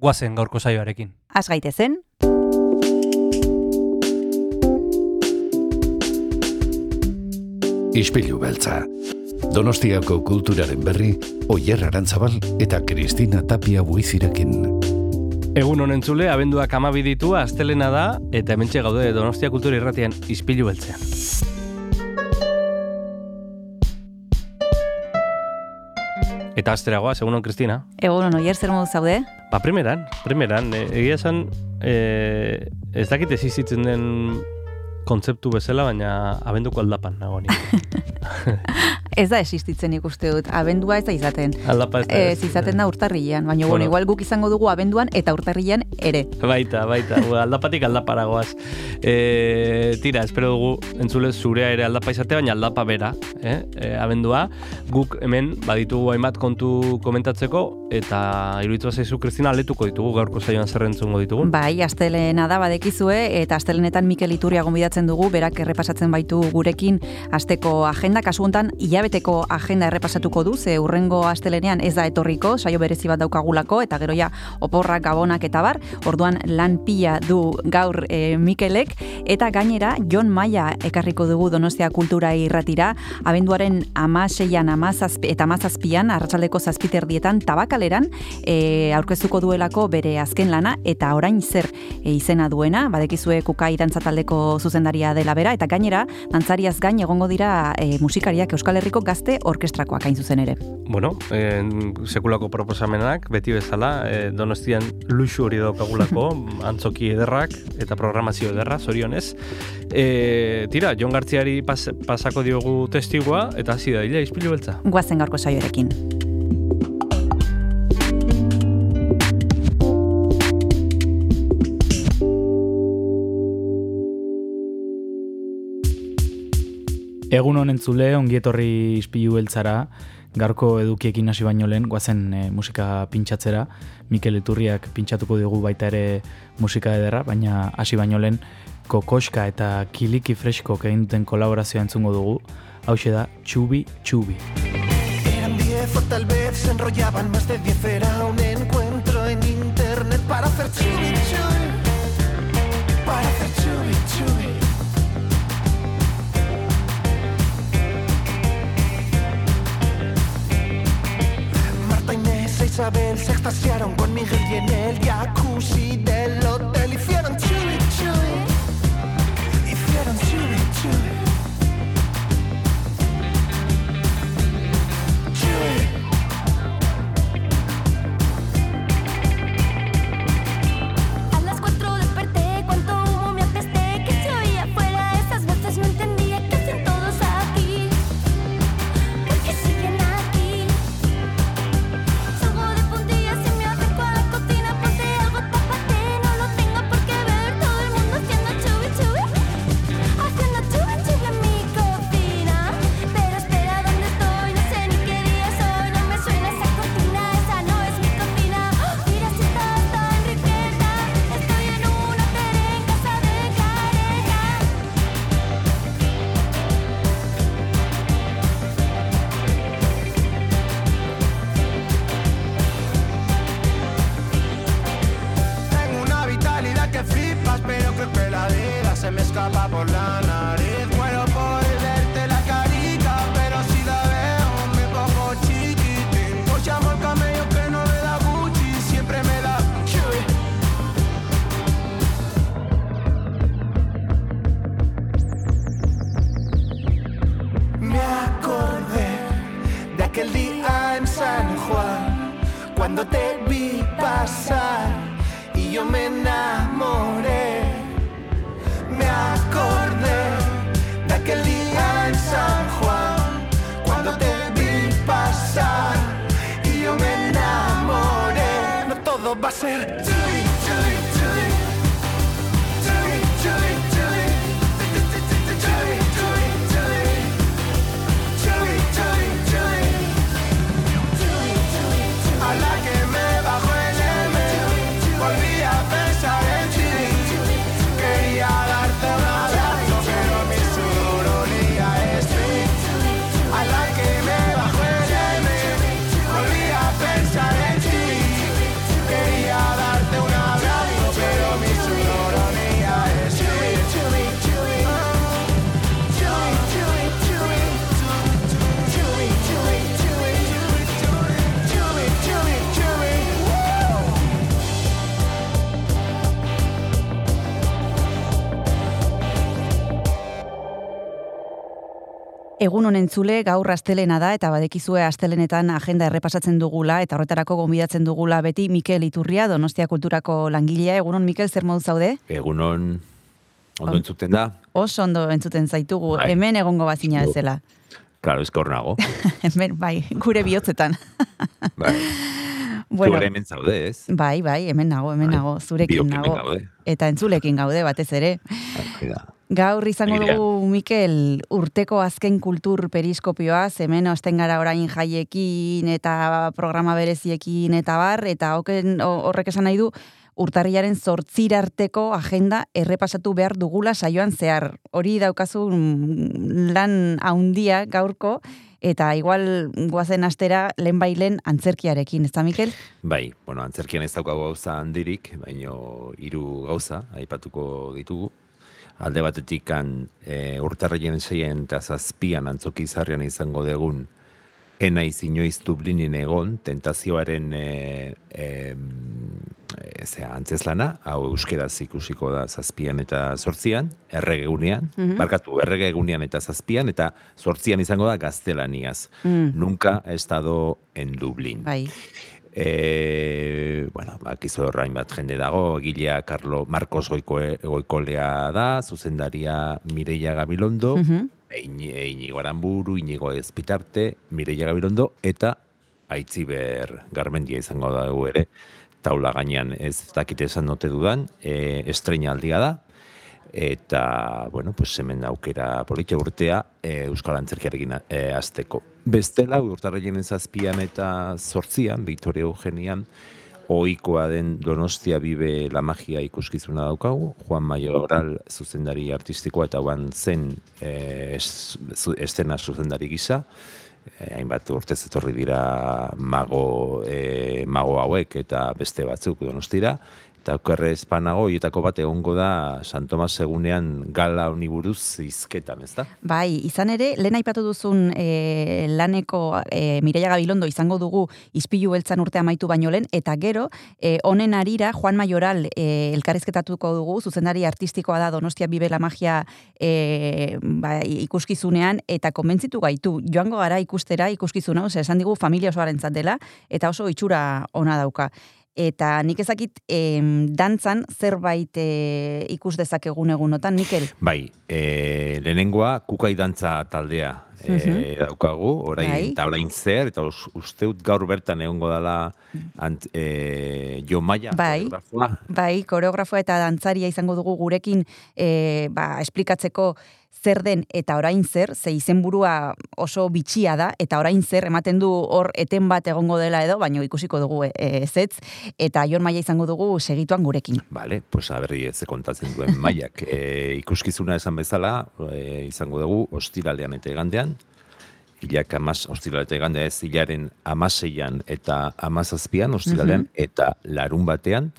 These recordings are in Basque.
guazen gaurko saioarekin. Az gaitezen, Ispilu beltza. Donostiako kulturaren berri, Oyer Arantzabal eta Kristina Tapia buizirekin. Egun honen zule, abenduak amabi ditu, astelena da, eta hementxe gaude Donostia Kultura Irratian izpilu beltzean. Eta asteragoa, egun hon, Kristina? egun hon oier zer modu zaude? Ba, primeran, primeran, e, egia esan, e, ez dakit ez den kontzeptu bezala, baina abenduko aldapan nago ni. Ez da existitzen ikuste dut, abendua ez da izaten. Aldapa ez da. Ez izaten da urtarrilean, baina bueno, igual guk izango dugu abenduan eta urtarrilean ere. Baita, baita, aldapatik aldaparagoaz. E, tira, espero dugu entzule zurea ere aldapa izate, baina aldapa bera, eh? E, abendua. Guk hemen baditugu hainbat kontu komentatzeko, eta iruditu zaizu, Kristina, aletuko ditugu gaurko saioan zerrentzungo ditugun. Bai, astelena da badekizue eta astelenetan Mikel Iturria gonbidatzen dugu, berak errepasatzen baitu gurekin asteko agenda, kasu hontan hilabeteko agenda errepasatuko du, ze urrengo astelenean ez da etorriko, saio berezi bat daukagulako eta gero ja oporrak gabonak eta bar, orduan lan pila du gaur e, Mikelek eta gainera Jon Maia ekarriko dugu Donostia Kultura irratira, abenduaren amaseian amazazpi, eta amazazpian, arratsaldeko zazpiterdietan tabakaleran e, aurkeztuko duelako bere azken lana eta orain zer e, izena duena, badekizue kukai dantza taldeko zuzendaria dela bera, eta gainera, dantzariaz gain egongo dira e, musikariak Euskal Herriko gazte orkestrakoak hain zuzen ere. Bueno, eh, sekulako proposamenak, beti bezala, eh, donostian luxu hori daukagulako, antzoki ederrak eta programazio ederra, zorionez. Eh, tira, Jon Gartziari pas, pasako diogu testigua, eta hasi da, ila, izpilu beltza. Guazen gaurko saioarekin. Egun honen zule, ongietorri ispilu beltzara, garko edukiekin hasi baino lehen, guazen e, musika pintxatzera, Mikel Iturriak pintxatuko digu baita ere musika ederra, baina hasi baino lehen, kokoska eta kiliki fresko egin duten kolaborazioa entzungo dugu, hause da Txubi Txubi. Eran diez o tal vez se enrollaban más de diez. Era un encuentro en internet para hacer chubi Isabel se extasiaron con Miguel y en el jacuzzi del hotel Egun honen zule gaur astelena da eta badekizue astelenetan agenda errepasatzen dugula eta horretarako gonbidatzen dugula beti Mikel Iturria Donostia Kulturako langilea. Egunon Mikel zer moduz zaude? Egunon, ondo On- entzuten da? Oso ondo entzuten zaitugu. Bai. Hemen egongo bazina bezala. Claro, ez hor nago. Hemen bai, gure bihotzetan. Bai. bueno, Zu ere hemen zaude, ez? bai, bai, hemen nago, hemen Bai. nago, zurekin nago. gaude. Eta entzulekin gaude batez ere. Da. Gaur izango dugu, Mikel, urteko azken kultur periskopioa, hemen osten gara orain jaiekin eta programa bereziekin eta bar, eta hoken, ho- horrek esan nahi du, urtarriaren zortzir arteko agenda errepasatu behar dugula saioan zehar. Hori daukazu mm, lan haundia gaurko, eta igual guazen astera lehen bailen antzerkiarekin, ez da, Mikel? Bai, bueno, antzerkian ez daukagu gauza handirik, baino hiru gauza aipatuko ditugu. Alde batetik kan e, urtarrien seien eta zazpian antzoki izarrian izango degun enaiz inoiz Dublinin egon, tentazioaren e, e, e, zera, antzeslana, hau euskeraz ikusiko da zazpian eta zortzian, erregegunean, Mhm. barkatu, erregegunean eta zazpian, eta zortzian izango da gaztelaniaz. Mm, Nunca he estado en Dublin. bai. E, bueno, bakizu horrain bat jende dago, egilea Carlo Marcos Goikoe, Goikolea da, zuzendaria Mireia Gabilondo, Mhm. Ini- Inigo Aramburu, Inigo Espitarte, Mireia Gabilondo, eta Aitziber Garmendia izango dago ere, taula gainean ez dakite esan note dudan, e, estreinaldia da, eta, bueno, pues hemen aukera politxe urtea e, Euskal Antzerkiarekin e, azteko. Bestela, urtarraien zazpian eta zortzian, Victoria Eugenian, ohikoa den Donostia Bibe la Magia ikuskizuna daukagu, Juan Mayoral zuzendari artistikoa eta guan zen e, zu, estena zuzendari gisa, e, hainbat urtez etorri dira mago, e, mago hauek eta beste batzuk Donostira, eta okerre espanago, horietako bat egongo da San Tomas egunean gala honi buruz izketan, ez da? Bai, izan ere, lehen aipatu duzun e, laneko e, Mireia Gabilondo izango dugu izpilu beltzan urte amaitu baino lehen, eta gero, e, honen arira, Juan Mayoral e, elkarrizketatuko dugu, zuzendari artistikoa da Donostia Bibe la Magia e, ba, ikuskizunean, eta konbentzitu gaitu, joango gara ikustera ikuskizuna, ose, esan digu familia osoaren dela, eta oso itxura ona dauka. Eta nik ezakit em, dantzan zerbait e, ikus dezakegun egunotan, Mikel? Bai, e, lehenengoa kukai dantza taldea e, daukagu, orain, Bai. eta orain zer, eta us, usteut gaur bertan egongo dela ant, e, Jo Maia, Bai. koreografoa. Bai, koreografoa eta dantzaria izango dugu gurekin e, ba, esplikatzeko zer den eta orain zer, ze izenburua oso bitxia da, eta orain zer ematen du hor eten bat egongo dela edo, baino ikusiko dugu e, ezetz, eta Jon Maia izango dugu segituan gurekin. Vale, pues aberri ez kontatzen duen maiak. E, ikuskizuna esan bezala, e, izango dugu, ostiralean eta egandean, hilak amaz, ostirale eta egandea ez, hilaren amaseian eta amazazpian, ostiralean, eta larun batean,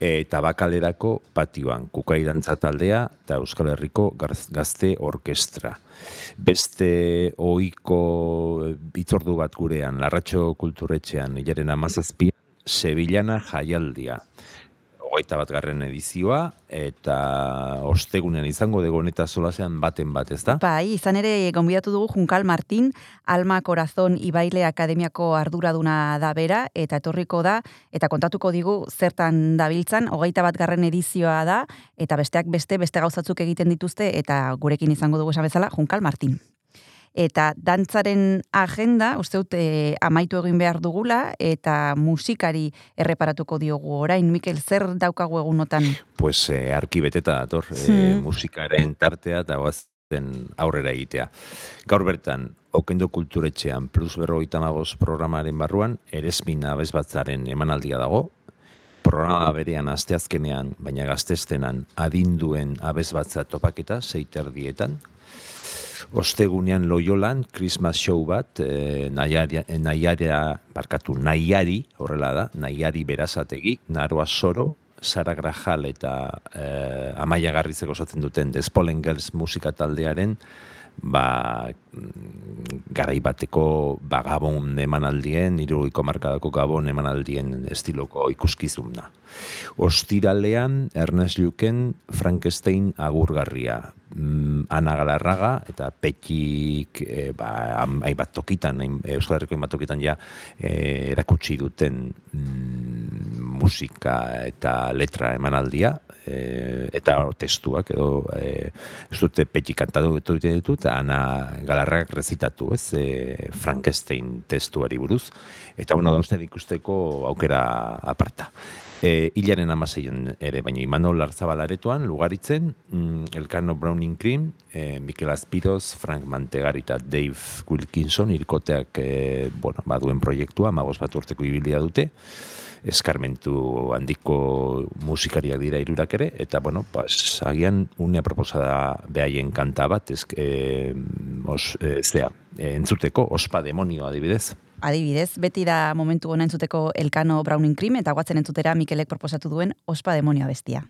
eta bakalerako patioan, kukai dantza taldea eta Euskal Herriko Gaz- Gazte Orkestra. Beste ohiko bitzordu bat gurean, Larratxo Kulturetxean, hilaren amazazpian, Sevillana jaialdia. Hogeita bat garren edizioa, eta ostegunean izango dugu honeta solasean baten bat, ez da? Bai, izan ere gonbidatu dugu Junkal Martin, Alma Corazon Ibaile Akademiako arduraduna da bera, eta etorriko da, eta kontatuko digu zertan dabiltzan, hogeita bat garren edizioa da, eta besteak beste, beste gauzatzuk egiten dituzte, eta gurekin izango dugu esan bezala, Junkal Martin. Eta dantzaren agenda, uste dut, e, amaitu egin behar dugula, eta musikari erreparatuko diogu orain. Mikel, zer daukagu egunotan? Pues eh, arki beteta dator, Hmm. musikaren tartea eta goazen aurrera egitea. Gaur bertan, Okendo Kulturetxean Plus Berrogeita Hamabost programaren barruan, Eresmin abesbatzaren emanaldia dago, programa berean asteazkenean, baina gaztestenan adinduen abesbatza topaketa, zeiterdietan, Ostegunean Loyolan, Christmas show bat, e, nahiaria, eh, nahiaria, barkatu, nahiari, horrela da, nahiari berazategi, Naroa Soro, Sara Grajal eta e, Amaia Garrizek osatzen duten The Spolen Girls musika taldearen, ba, mm, garai bateko ba, gabon emanaldien, iruruiko markadako gabon emanaldien estiloko ikuskizuna. Ostiralean, Ernest Luken, Frankenstein agurgarria, Ana Galarraga eta Petik e, ba, hainbat tokitan, hain- Euskal Herriko hainbat tokitan ja e, erakutsi duten mm, musika eta letra emanaldia, e, eta testuak edo e, ez dute Petik kantatu dute ditu, eta Ana Galarragak rezitatu, ez, e, Frankenstein testuari buruz, eta bueno, dauzten ikusteko aukera aparta. E, hilaren amaseian ere, baina Imanol Arzabalaretuan, lugaritzen, mm, Elkano Browning Cream, e, Mikel Aspiroz, Frank Mantegari eta Dave Wilkinson, irkoteak e, bueno, baduen proiektua, magos bat urteko ibilia dute, eskarmentu handiko musikariak dira irurak ere, eta, bueno, pues, agian unea proposada behaien kanta bat, ez, e, os, e, zea, e, entzuteko, ospa demonio adibidez. Adibidez, beti da momentu hona entzuteko Elkano Browning Cream, eta guatzen entzutera Mikelek proposatu duen ospa demonioa bestia.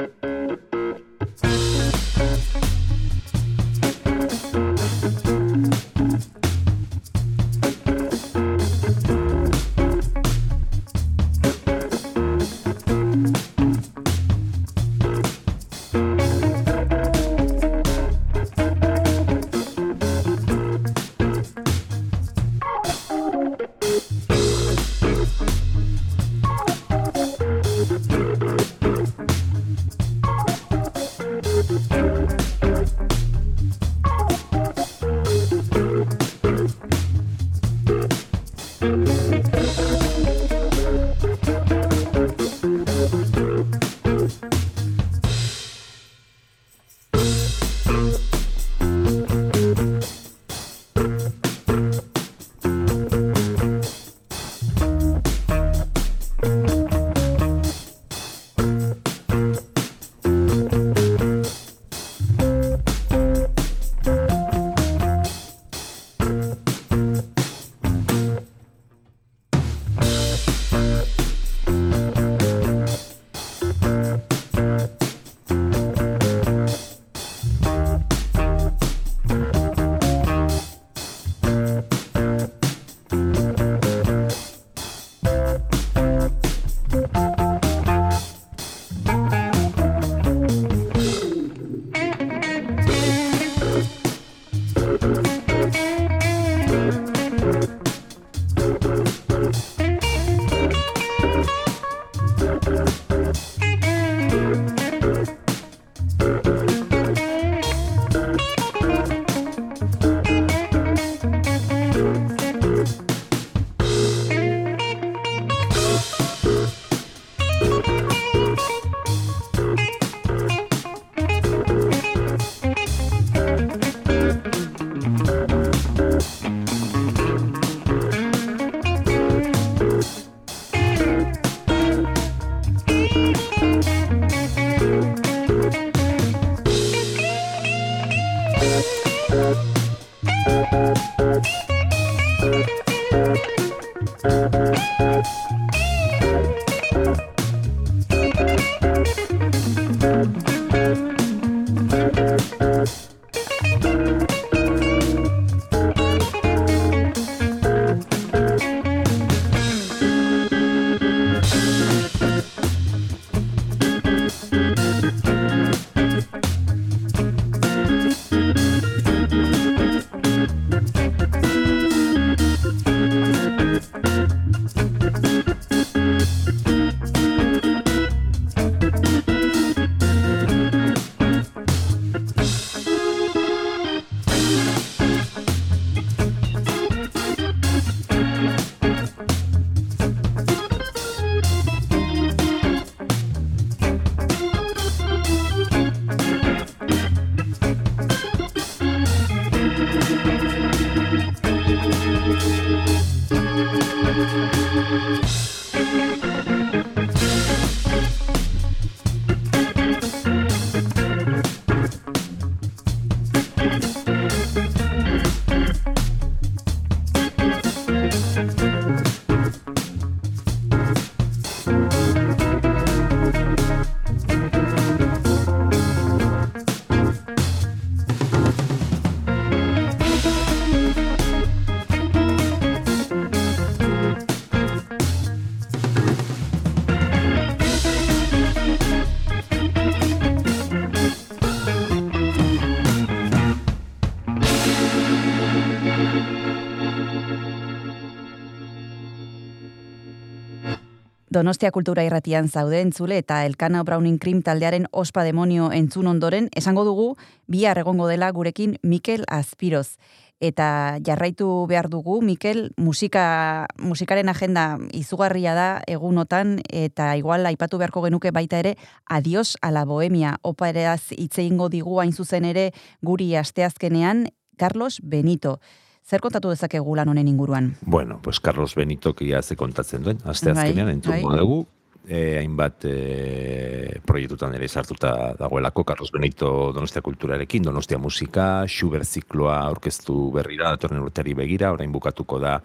Donostia Kultura Irratian zaude entzule eta Elkana Browning Cream taldearen ospa demonio entzun ondoren esango dugu bihar egongo dela gurekin Mikel Azpiroz. Eta jarraitu behar dugu, Mikel, musika, musikaren agenda izugarria da egunotan, eta igual aipatu beharko genuke baita ere, adios a la bohemia, operaz hitz egingo digu hain zuzen ere guri asteazkenean, Carlos Benito. Zer kontatu dezakegu lan honen inguruan? Bueno, pues Carlos Benito ia ze kontatzen duen, aste azkenean Bai, entzungo bai. dugu, e, hainbat e, proiektutan ere sartuta dagoelako Carlos Benito Donostia Kulturarekin, Donostia Musika, Schubert zikloa aurkeztu berrira, datorren urteari begira, orain bukatuko da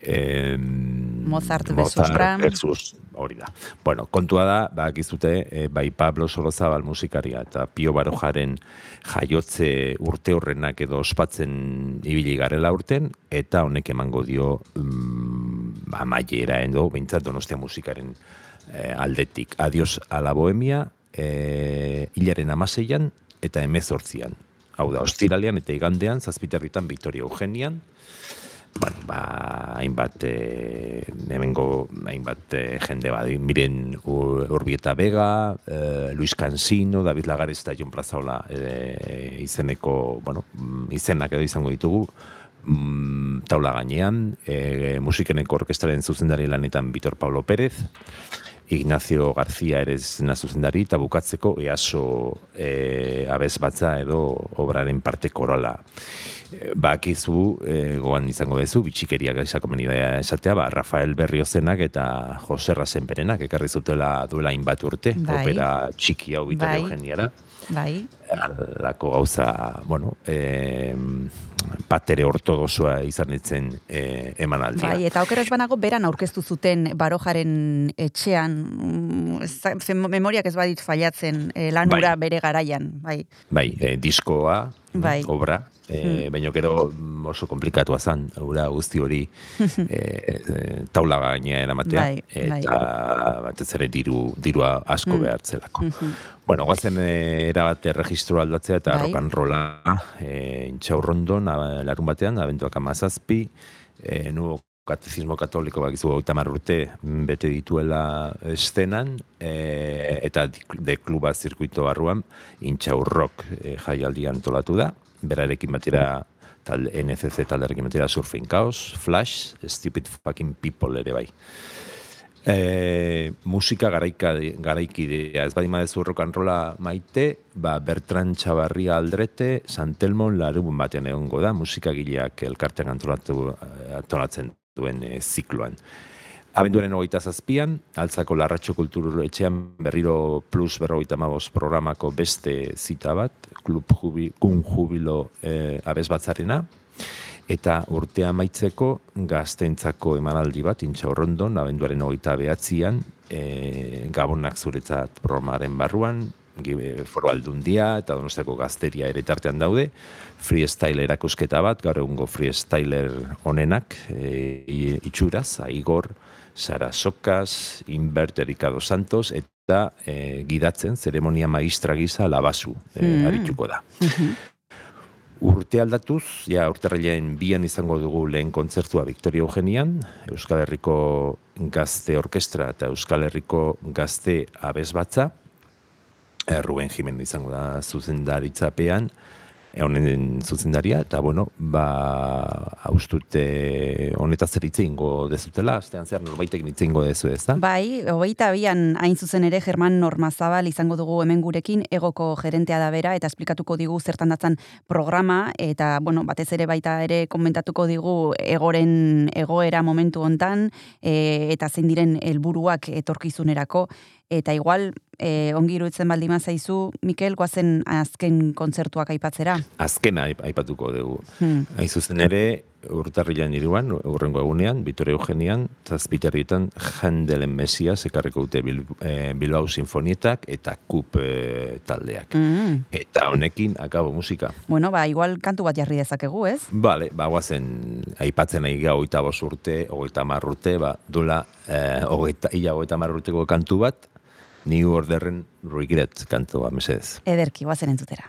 em, Mozart Brahms. versus, hori da. Bueno, kontua da, bakizute, e, bai Pablo Sorozabal musikaria eta Pio Barojaren jaiotze urte horrenak edo ospatzen ibili garela urten, eta honek emango dio mm, amaiera edo, behintzat Donostia musikaren eh, aldetik. Adios a la bohemia, eh, hilaren amaseian eta emezortzian. Hau da, ostiralean eta igandean, zazpiterritan Victoria Eugenian, bueno, ba, hainbat, e, hemengo, hainbat e, jende badi, miren Ur- Urbieta Vega, e, Luis Cansino, David Lagares eta Jon Plazaola e, izeneko, bueno, mm, izenak edo izango ditugu, mm, taula gainean, e, musikeneko orkestraren zuzendari lanetan Vitor Pablo Pérez, Ignacio García ere zena zuzendari, eta bukatzeko easo e, abez batza edo obraren parte korala. E, bakizu, e, goan izango dezu, bitxikeriak izako menidea esatea, ba, Rafael Berriozenak eta Jose Rasenperenak ekarri zutela duela hainbat urte, Bai. opera txiki hau Vitoria Bai. Eugeniara Bai, alako gauza, bueno, eh, patere ortodoxoa izan etzen eh, emanaldia. bai, eta okeraz banago beran aurkeztu zuten barojaren etxean, mm, ez- ze memoriak ez badit fallatzen eh, lan Bai. bere garaian, bai. Bai, eh, diskoa, Bai. obra, eh, baina gero mm, oso komplikatua zan, ura guzti hori eh, taula gaina eramatea, Bai, bai. eta batez ere diru, dirua asko Mm. behartzelako. Mhm. Bueno, guazen e, erabate registro aldatzea eta Bai. rolla e, intxaurrondon, a- larun batean, abenduak amazazpi, e, nuevo katezismo katoliko bakizu hamar urte mm, bete dituela estenan, e, eta de kluba zirkuito barruan, intxaurrok e, jaialdia antolatu da, berarekin batera tal, NCC talderekin batera Surfing Chaos, Flash, Stupid Fucking People ere bai. E, musika garaika, garaikidea, ez badima dezu rock and rolla maite, ba, Bertran Txabarria aldrete, Santelmon larun batean egongo da, musikagileak elkartean antolatu, antolatzen duen e, zikloan. Abenduaren hogeita zazpian, altzako larratxo kultur etxean berriro plus berrogeita mabos programako beste zita bat, klub jubi, kun jubilo e, abez batzarena, eta urtea amaitzeko gaztentzako emanaldi bat intxaurrondon, abenduaren hogeita behatzian, e, gabonak zuretzat programaren barruan, foro aldundia eta donostiako gazteria ere tartean daude, freestyle erakusketa bat, gaur egungo freestyler onenak, e, itxuraz, Aigor, Sara Sokas, Inbert Erika dos Santos, eta e, gidatzen, zeremonia magistra gisa labazu e, Mm. arituko da. Urte aldatuz, ja urterrailean bian izango dugu lehen kontzertua Victoria Eugenian, Euskal Herriko Gazte Orkestra eta Euskal Herriko Gazte Abez Batza, eh, Ruben Jimenez izango da zuzendaritzapean, eh, honen zuzendaria, eta bueno, ba, haustute honetaz egingo dezutela, astean zer norbaitek hitz egingo dezu ez da? Bai, hogeita bian hain zuzen ere German Normazabal izango dugu hemen gurekin, egoko gerentea da bera, eta esplikatuko digu zertan datzan programa, eta, bueno, batez ere baita ere komentatuko digu egoren egoera momentu hontan, e, eta zein diren helburuak etorkizunerako, eta igual, e, ongi iruditzen baldima zaizu, Mikel, guazen azken kontzertuak aipatzera. Azkena aip- aipatuko dugu. Hmm. Hain zuzen ere, urtarrilan iruan, urrengo egunean, Vittoria Eugenian, zazpiterrietan Handelen Mesias ekarriko dute Bil, eh, Bilbao Sinfonietak eta Kup eh, taldeak. Mm. Eta honekin, akabo musika. Bueno, ba, igual kantu bat jarri dezakegu, ez? Bale, ba, guazen, aipatzen nahi ga, hogeita bos urte, hogeita mar urte, ba, dula, eh, hogeita, ia hogeita mar urteko kantu bat, New Orderren Regret kantua, mesedez. Ederki, guazen entzutera.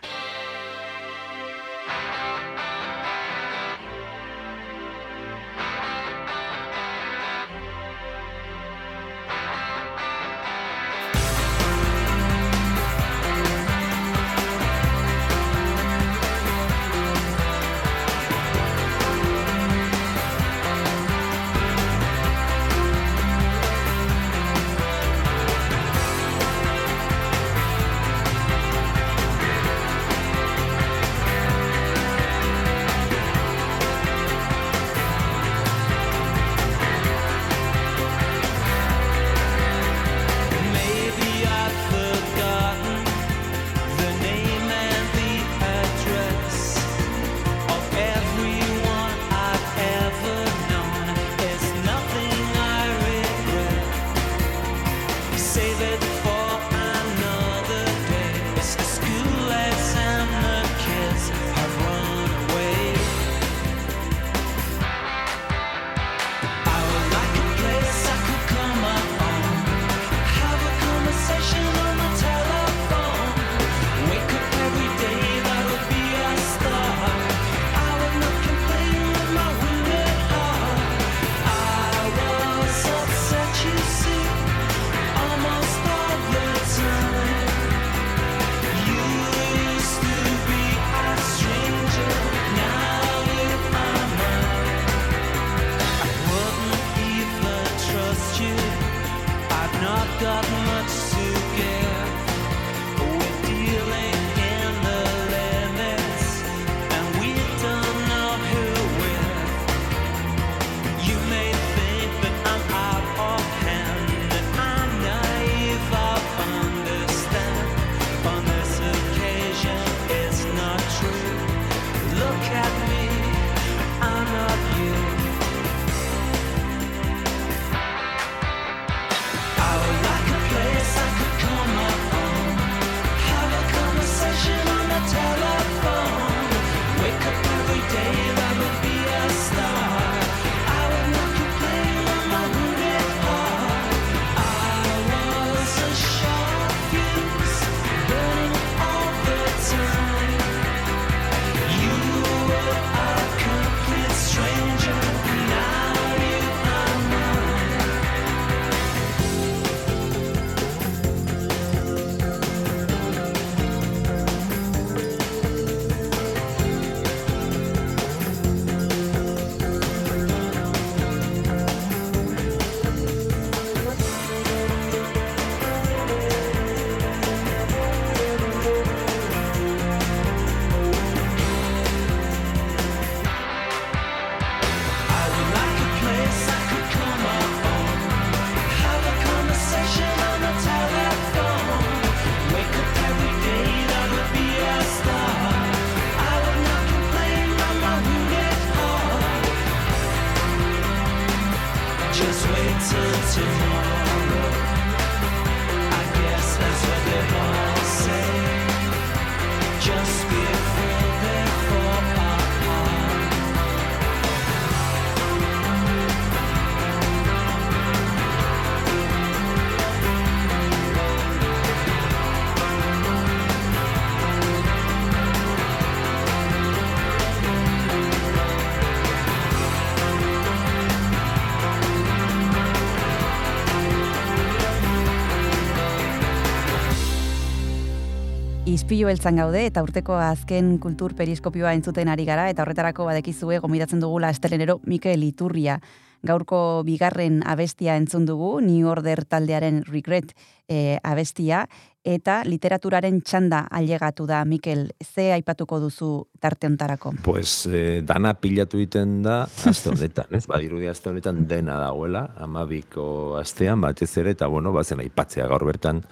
Ispilu beltzan gaude eta urteko azken kultur periskopioa entzuten ari gara eta horretarako badekizue gomidatzen dugula estelenero Mikel Iturria. Gaurko bigarren abestia entzun dugu, New Order taldearen Regret e, abestia, eta literaturaren txanda ailegatu da, Mikel, ze aipatuko duzu tarte hontarako? Pues eh, dana pilatu egiten da aste honetan, ez? Badirudi aste honetan dena dagoela, amabiko astean batez ere, eta bueno, bazen aipatzea gaur bertan,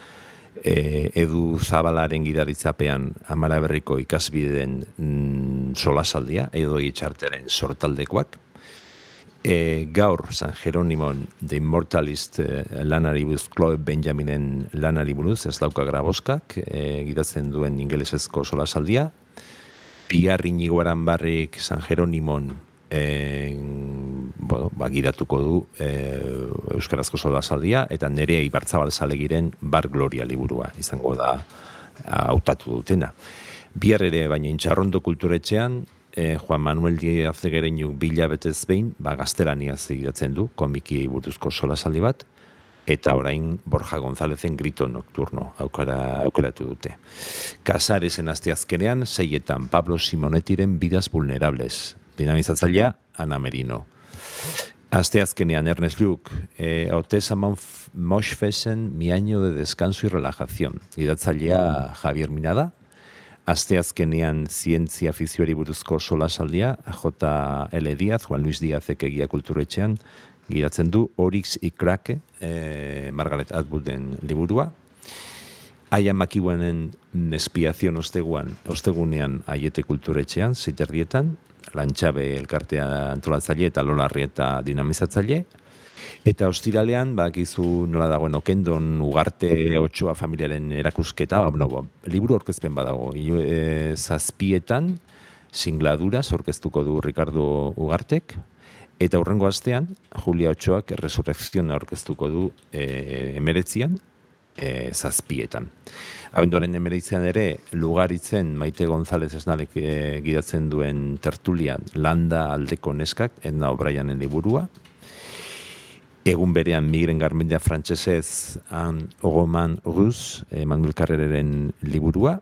e, edu zabalaren gidaritzapean amara berriko ikasbideen mm, solasaldia, edo itxarteren sortaldekoak, E, gaur San Jeronimon The Immortalist e, lanari buruz, Chloe Benjaminen lanari buruz, ez dauka graboskak, e, gidatzen duen ingelesezko solasaldia. Piar inigoaran barrik San Jeronimon e, bueno, ba, gidatuko du e, Euskarazko solasaldia, eta nere ibartzabal zalegiren Bar Gloria liburua izango da hautatu dutena. Bihar ere, baina intxarrondo kulturetxean, e, Juan Manuel Diaz Gereñu bila betez behin, ba, gaztelania zegiratzen du, komiki buruzko solasaldi bat, eta orain Borja Gonzalezen grito nocturno aukara, aukeratu dute. Kasaresen asteazkenean, seietan Pablo Simonetiren bidas vulnerables, dinamizatzailea Ana Merino. Asteazkenean Ernest Lluc, eh, Otesa Moshfesen, mi año de descanso y relajación, idatzailea Javier Minada, Asteazkenean zientzia fizioari buruzko solasaldia, J. L. Diaz, Juan Luis Diaz ekegia kulturetxean, giratzen du Orix Ikrake, e, Margaret Atwooden liburua. Aia makiuanen espiazion osteguan, ostegunean aiete kulturetxean, ziterdietan, lantxabe elkartea antolatzaile eta lolarri eta dinamizatzaile, Eta ostiralean, bakizu nola dagoen okendon ugarte otxoa familiaren erakusketa, ba, no, liburu orkezpen badago, e, zazpietan, singladura orkeztuko du Ricardo Ugartek, eta hurrengo astean, Julia Otxoak resurrekziona orkeztuko du e, emeretzian, e, zazpietan. Abenduaren emeretzian ere, lugaritzen Maite González esnalek e, gidatzen duen tertulian landa aldeko neskak, edna obraianen liburua, egun berean migren garmendia frantsesez han ogoman ruz, eh, Manuel Carrereren liburua,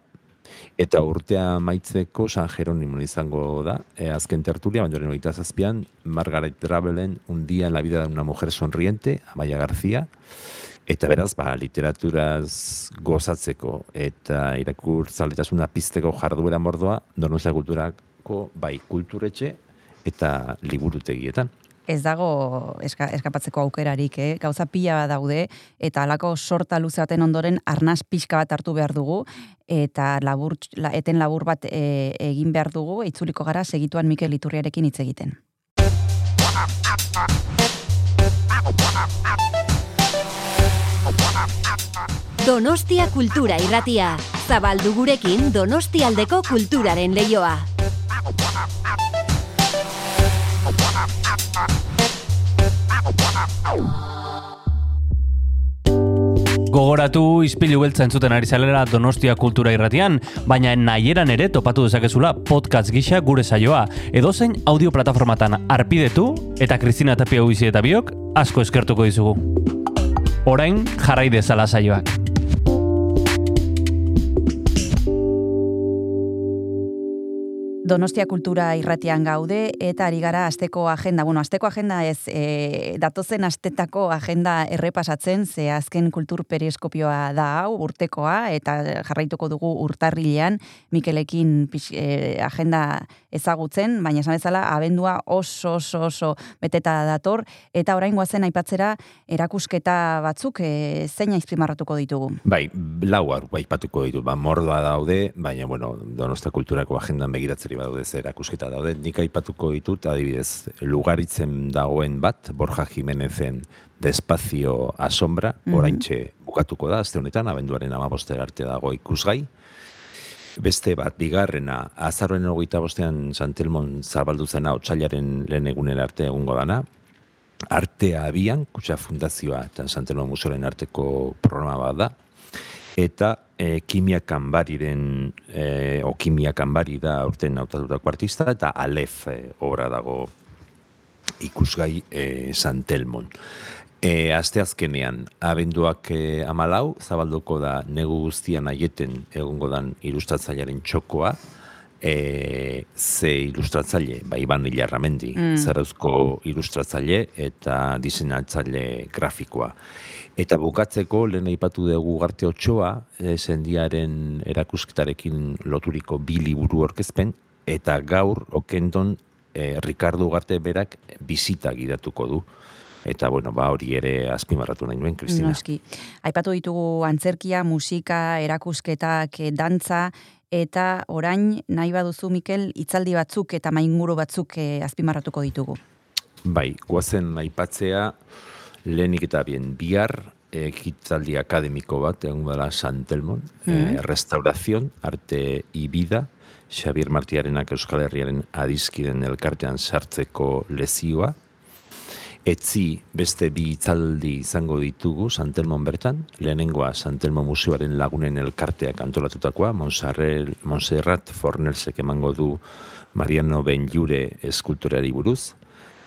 eta urtea maitzeko San Jeronimo izango da, e, azken tertulia, baina hori zazpian, Margaret Travelen, un día en la vida de una mujer sonriente, Amaya García, eta beraz, ba, literaturaz gozatzeko, eta irakur zaletasuna pizteko jarduera mordoa, donostia kulturako, bai, kulturetxe, eta liburutegietan ez dago eska, eskapatzeko aukerarik, eh? gauza pila daude, eta halako sorta luzeaten ondoren arnaz pixka bat hartu behar dugu, eta labur, la, eten labur bat e, egin behar dugu, itzuliko gara segituan Mikel Iturriarekin hitz egiten. Donostia Kultura Irratia. Zabaldu gurekin Donostialdeko kulturaren leioa. Gogoratu izpilu beltza entzuten ari zalera Donostia Kultura Irratian, baina nahieran ere topatu dezakezula podcast gisa gure saioa. Edozein audio plataformatan arpidetu eta Kristina Tapia Uizi eta biok asko eskertuko dizugu. Orain jarrai dezala saioak. Donostia Kultura irratian gaude eta ari gara asteko agenda. Bueno, asteko agenda ez e, datozen astetako agenda errepasatzen, ze azken kultur periskopioa da hau, urtekoa, eta jarraituko dugu urtarrilean, Mikelekin pix, e, agenda ezagutzen, baina esan bezala, abendua oso, oso, oso beteta dator, eta orain guazen aipatzera erakusketa batzuk, e, zein aizprimarratuko ditugu? Bai, lau aipatuko ditu, ba, mordoa daude, baina, bueno, Donostia Kulturako agendan begiratzeri badaude zer erakusketa daude. Nik aipatuko ditut adibidez lugaritzen dagoen bat Borja Jimenezen Despazio Asombra, mm -hmm. oraintxe bukatuko da azte honetan abenduaren 15 arte dago ikusgai. Beste bat, bigarrena, azarroen hogeita bostean Santelmon zabaldu zena otxailaren lehen egunen arte egungo dana. Artea abian, kutsa fundazioa eta Santelmon musoren arteko programa bat da. Eta e, kimia kanbariren, e, o kimia kanbari da urten nautatutako artista, eta alef e, obra dago ikusgai e, Santelmon. E, asteazkenean, abenduak e, amalau, zabalduko da negu guztian aieten egongo dan ilustratzailearen txokoa, e, ze ilustratzaile, ba, Iban Ilarramendi, Mm. zarauzko ilustratzaile eta diseinatzaile grafikoa. Eta bukatzeko, lehen aipatu dugu garte otxoa, e, sendiaren erakusketarekin loturiko bi liburu orkezpen, eta gaur, okendon, e, Ricardo Ugarte berak bizita gidatuko du. Eta, bueno, ba, hori ere azpimarratu nahi nuen, Kristina. Noski. Aipatu ditugu antzerkia, musika, erakusketak, eh, dantza, eta orain nahi baduzu, Mikel, hitzaldi batzuk eta mainguru batzuk eh, azpimarratuko ditugu. Bai, guazen aipatzea, lehenik eta bien bihar, ekitzaldi akademiko bat, egon dela San Telmon, Mhm. eh, restaurazion, arte y vida, Xabier Martiarenak Euskal Herriaren adizkiden elkartean sartzeko lezioa, Etzi beste bi hitzaldi izango ditugu Santelmon bertan, lehenengoa Santelmo Museoaren lagunen elkarteak antolatutakoa, Monserrat, Montserrat Fornelsek emango du Mariano Benjure eskulturari buruz,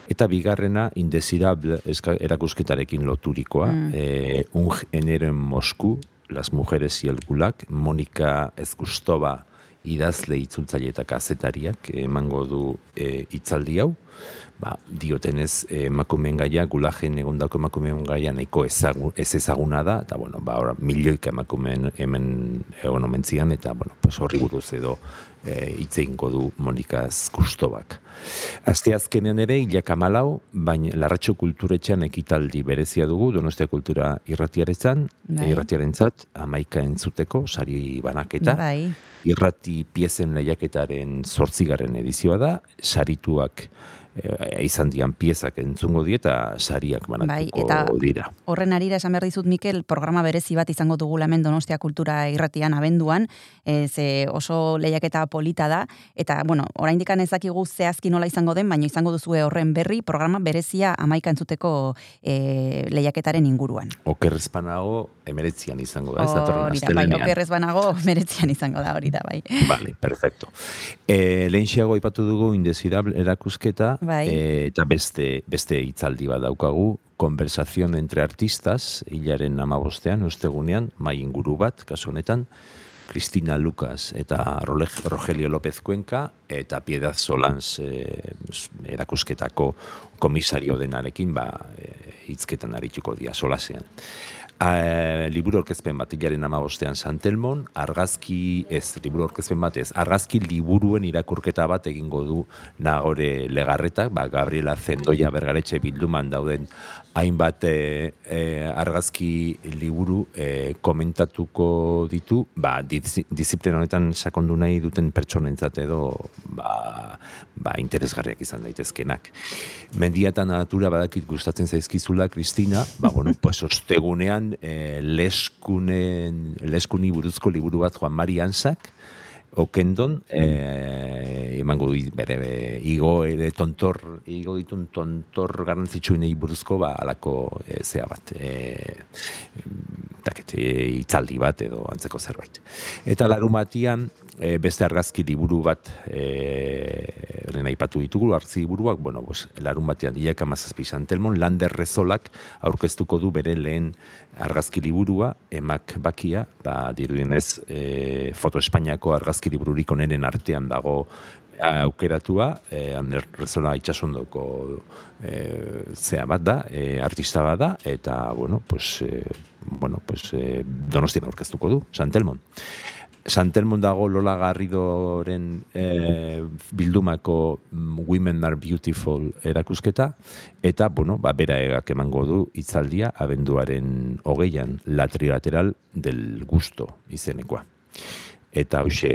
eta bigarrena Indesirable eska- erakusketarekin loturikoa, Mm. eh, un género en Moscú, Las mujeres y el gulag, Monika Ezkustova idazle itzultzaile eta kazetariak emango du e, hitzaldi hau. Ba, diotenez eh, emakumeen gaia, gulajen egondako emakumeen gaia nahiko ezagu, ez ezaguna da, eta bueno, ba, ora, milioika emakumeen hemen egon omentzian, eta bueno, pues horri buruz edo hitz egingo du Monika Zkustobak. Azte azkenean ere, hilak amalau, baina Larratxo Kulturetxean ekitaldi berezia dugu, Donostia Kultura irratiaretzan, Bai. irratiarentzat, amaika entzuteko, sari banaketa, Bai, irrati piezen lehiaketaren zortzigarren edizioa da, sarituak e, izan dian piezak entzungo die eta sariak banatuko Bai, eta- dira. Horren arira esan behar dizut, Mikel, programa berezi bat izango dugula hemen Donostia Kultura irratian abenduan, e, ze oso lehiaketa polita da, eta, bueno, oraindik ez dakigu zehazki nola izango den, baina izango duzue horren berri, programa berezia amaika entzuteko e, lehiaketaren inguruan. Okerrezpanago emeretzian izango da, ez datorren da, bai, astelehenean. okerrez banago, meretzian izango da, hori da, bai. Vale, perfecto. E, lehenxiago aipatu dugu indesirable erakusketa Bai. e, eta beste beste hitzaldi bat daukagu, conversación entre artistas, hilaren amabostean, ostegunean, mai inguru bat, kasu honetan, Cristina Lucas eta Rogelio López Cuenca eta Piedad Solans e, erakusketako komisario denarekin ba, e, hitzketan arituko dia solasean. A, liburu orkezpen bat hilaren amabostean Santelmon, argazki, ez, liburu orkezpen bat ez, argazki liburuen irakurketa bat egingo du nagore legarretak, ba, Gabriela Zendoia bergaretxe bilduman dauden hainbat e, e, argazki liburu e, komentatuko ditu, ba, disiplina honetan sakondu nahi duten pertsonentzat edo ba, ba, interesgarriak izan daitezkenak. Mendia eta natura badakit gustatzen zaizkizula, Kristina, ba, bueno, pues ostegunean e, leskunen, leskuni buruzko liburu bat Juan Mari Ansak, okendon, e, emango bere be, igo ere tontor, igo ditun tontor garrantzitsuenei buruzko, ba, alako e, zea bat, e, daket, e, itzaldi bat edo antzeko zerbait. Eta larun batian, e, beste argazki liburu bat e, lehen aipatu ditugu, artzi liburuak, bueno, pues, larun batean diak amazazpi santelmon, Lander Rezolak aurkeztuko du bere lehen argazki liburua, emak bakia, ba, dirudienez, e, Foto Espainiako argazki libururik onenen artean dago aukeratua, e, Ander Rezola itxasondoko e, zea bat da, e, artista bat da, eta, bueno, pues, e, bueno, pues, e, donostian aurkeztuko du, Santelmon. Santelmon dago Lola Garridoren e, bildumako Women Are Beautiful erakusketa, eta, bueno, ba, bera egak emango du hitzaldia abenduaren hogeian, la trilateral del gusto izenekoa. Eta hoxe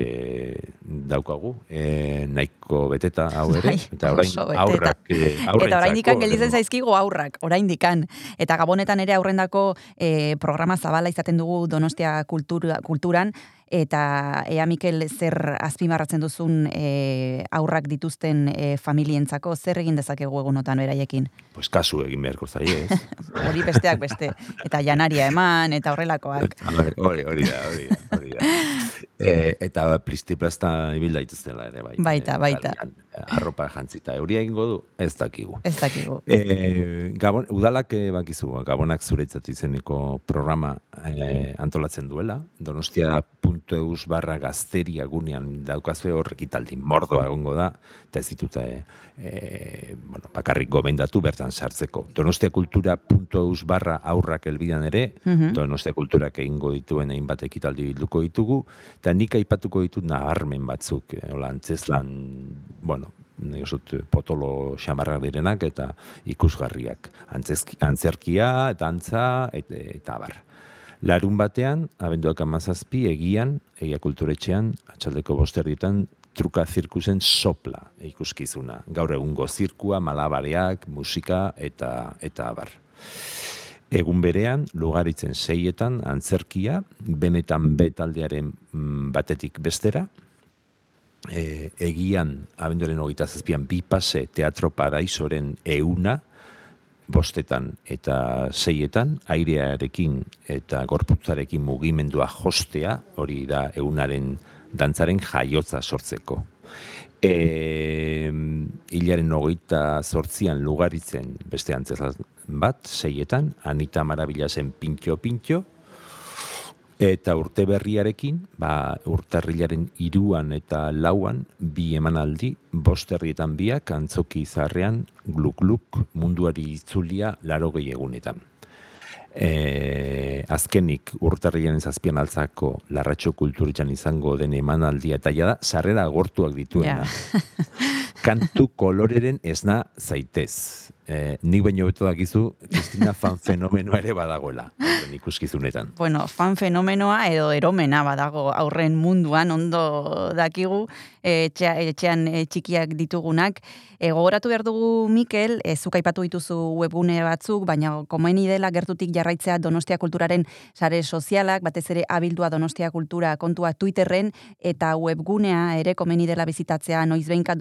daukagu, e, nahiko beteta hau ere, Bai, eta orain aurrak, e, Eta oraindikan aurrentzako, gelditzen zaizkigu aurrak, oraindikan. Eta gabonetan ere aurrendako eh, programa zabala izaten dugu Donostia kultura, kulturan, eta ea Mikel zer azpimarratzen duzun eh, aurrak dituzten eh, familientzako, zer egin dezakegu egunotan beraiekin. Pues kasu egin beharko zaie, ez? Hori besteak beste. Eta janaria eman, eta horrelakoak. Hori, hori, da, hori da, hori da. E, eta plistiplazta ibil daitezela ere, bai. Baita, E, baita. kalean, Arropa jantzita. Euria egingo du, ez dakigu. Ez dakigu. E, Gabon, udalak e, bakizu, Gabonak zuretzat izeneko programa e, antolatzen duela. Donostia.eus barra gazteria gunean daukazue horrek italdi mordoa egongo da, eta ez dituta e, e, bueno, bakarrik gomendatu bertan sartzeko. Donostiakultura.eus barra aurrak elbidan ere, Mhm. Donostia kulturak egingo dituen hainbat ekitaldi bilduko ditugu, eta nik aipatuko ditut nabarmen batzuk, eh, hola, antzeslan, bueno, uste dut potolo xamarrak direnak eta ikusgarriak. Antzezki, antzerkia eta antza eta, eta bar. Larun batean, abenduak amazazpi, egian, egia kulturetxean, atxaldeko bosterdietan, truka zirkusen sopla ikuskizuna. Gaur egungo zirkua, malabareak, musika eta eta abar. Egun berean, lugaritzen seietan, antzerkia, benetan betaldearen mm, batetik bestera, e, egian, abenduaren hogeita zazpian, bi pase teatro paraisoren euna, bostetan eta seietan, airearekin eta gorputzarekin mugimendua jostea, hori da eunaren dantzaren jaiotza sortzeko. E, hilaren hogeita zortzian lugaritzen beste antzezaz bat, seietan, Anita Marabilasen pintxo-pintxo, Eta urte berriarekin, ba, urtarrilaren iruan eta lauan, bi emanaldi, bost herrietan biak, antzoki zarrean, gluk-gluk, munduari itzulia laro egunetan. E, azkenik urtarrilaren zazpian altzako larratxo kulturitzan izango den emanaldia eta jada, sarrera agortuak dituena. Kantu koloreren esna zaitez. E, nik baino beto dakizu, Kristina fan fenomenoa ere badagoela, horren ikuskizunetan. Bueno, fan fenomenoa edo eromena badago aurren munduan ondo dakigu eh, etxea, etxean eh, txikiak ditugunak. E, gogoratu behar dugu, Mikel, e, zuk aipatu dituzu webgune batzuk, baina komeni dela gertutik jarraitzea Donostia Kulturaren sare sozialak, batez ere abildua Donostia Kultura kontua Twitterren, eta webgunea ere komeni dela bizitatzea noizbeinka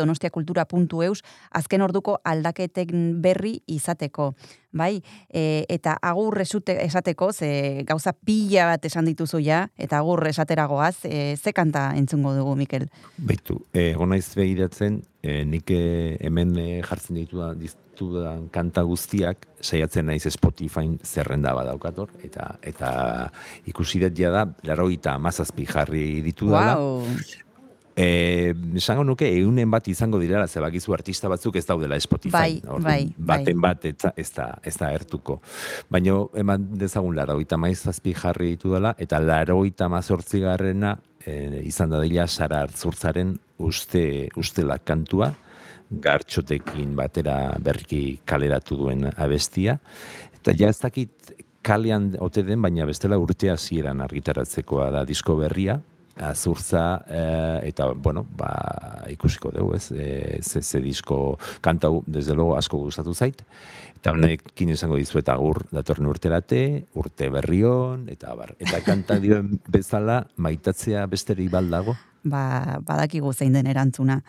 donostiakultura.eus, azken orduko aldaketen berri izateko. Bai, e, eta agur esute, esateko, ze gauza pila bat esan dituzu ja, eta agur esateragoaz, e, ze kanta entzungo dugu, Mikel? Beitu, eh, naiz begiratzen, eh, nik eh, hemen eh, jartzen ditudan, ditudan kanta guztiak, saiatzen naiz Spotify zerrenda badaukator, eta eta ikusi dut jada, laroita amazazpi jarri ditu. Wow. Eh, esango nuke eunen bat izango direla, ze bakizu artista batzuk ez daudela Spotify. Bai, Orduan, bai, Baten bat ez, ez da, ez da ertuko. Baina eman dezagun laroita maizazpi jarri ditu dela, eta laroita mazortzi garrena eh, izan da Sara Artzurtzaren uste, ustela kantua, gartxotekin batera berriki kaleratu duen abestia. Eta ja ez dakit kalean ote den, baina bestela urte hasieran argitaratzekoa da disko berria, azurtza, eh, eta, bueno, ba, ikusiko dugu, ez, e, ze, ze disko kantau, desde logo, asko gustatu zait, eta honekin esango dizuet agur datorren urterate, urte berrion, eta bar, eta kanta dioen bezala, maitatzea besterik baldago, ba, badakigu zein den erantzuna.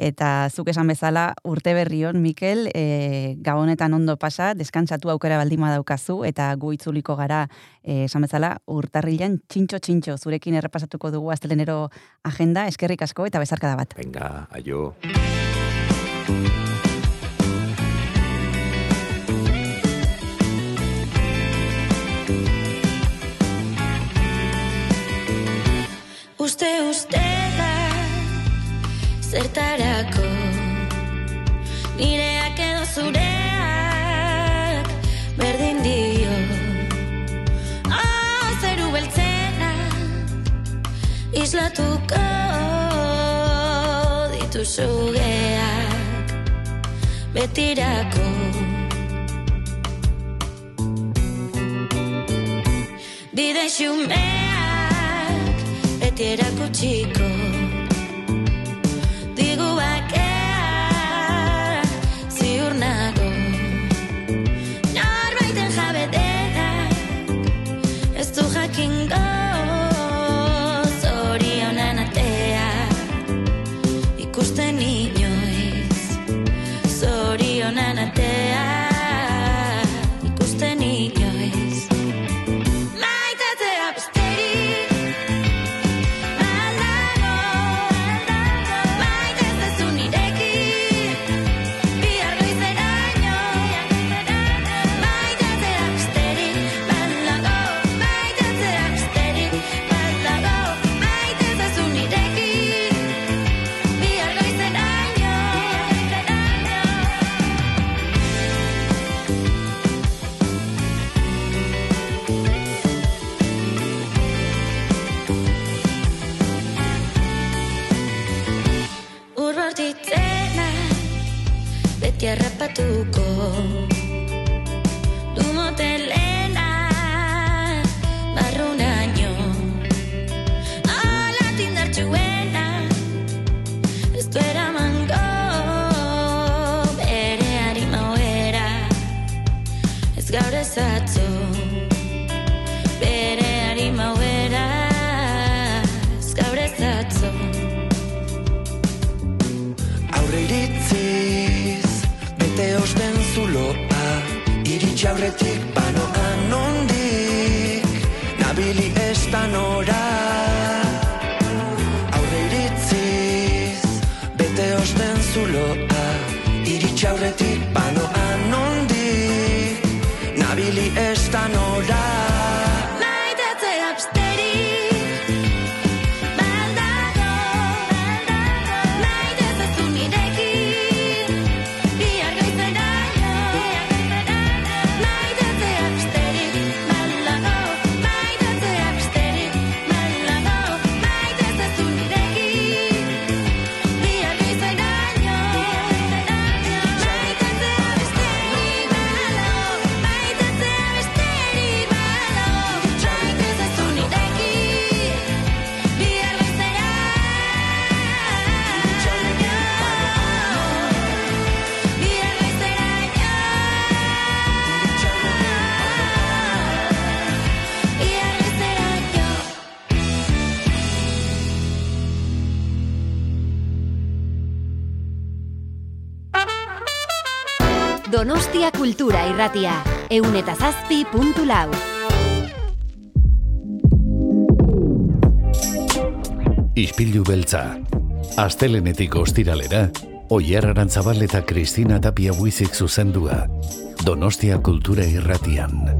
Eta zuk esan bezala urte berrion, Mikel, e, gabonetan ondo pasa, deskantzatu aukera baldima daukazu, eta gu itzuliko gara, e, esan bezala, urtarrilan txintxo-txintxo, zurekin errepasatuko dugu astelenero agenda, eskerrik asko eta bezarkada bat. venga, aio. Uste uste zertarako. Nireak edo zureak berdin dio. Ah, zeru beltzena islatuko dituzu geak betirako. Bide xumeak beti erakutsiko Kultura Irratia. Eun eta zazpi puntu lau. Ispilu beltza. Astelenetik ostiralera, Oier Arantzabal eta Kristina Tapia Buizik zuzendua. Donostia Kultura Irratian.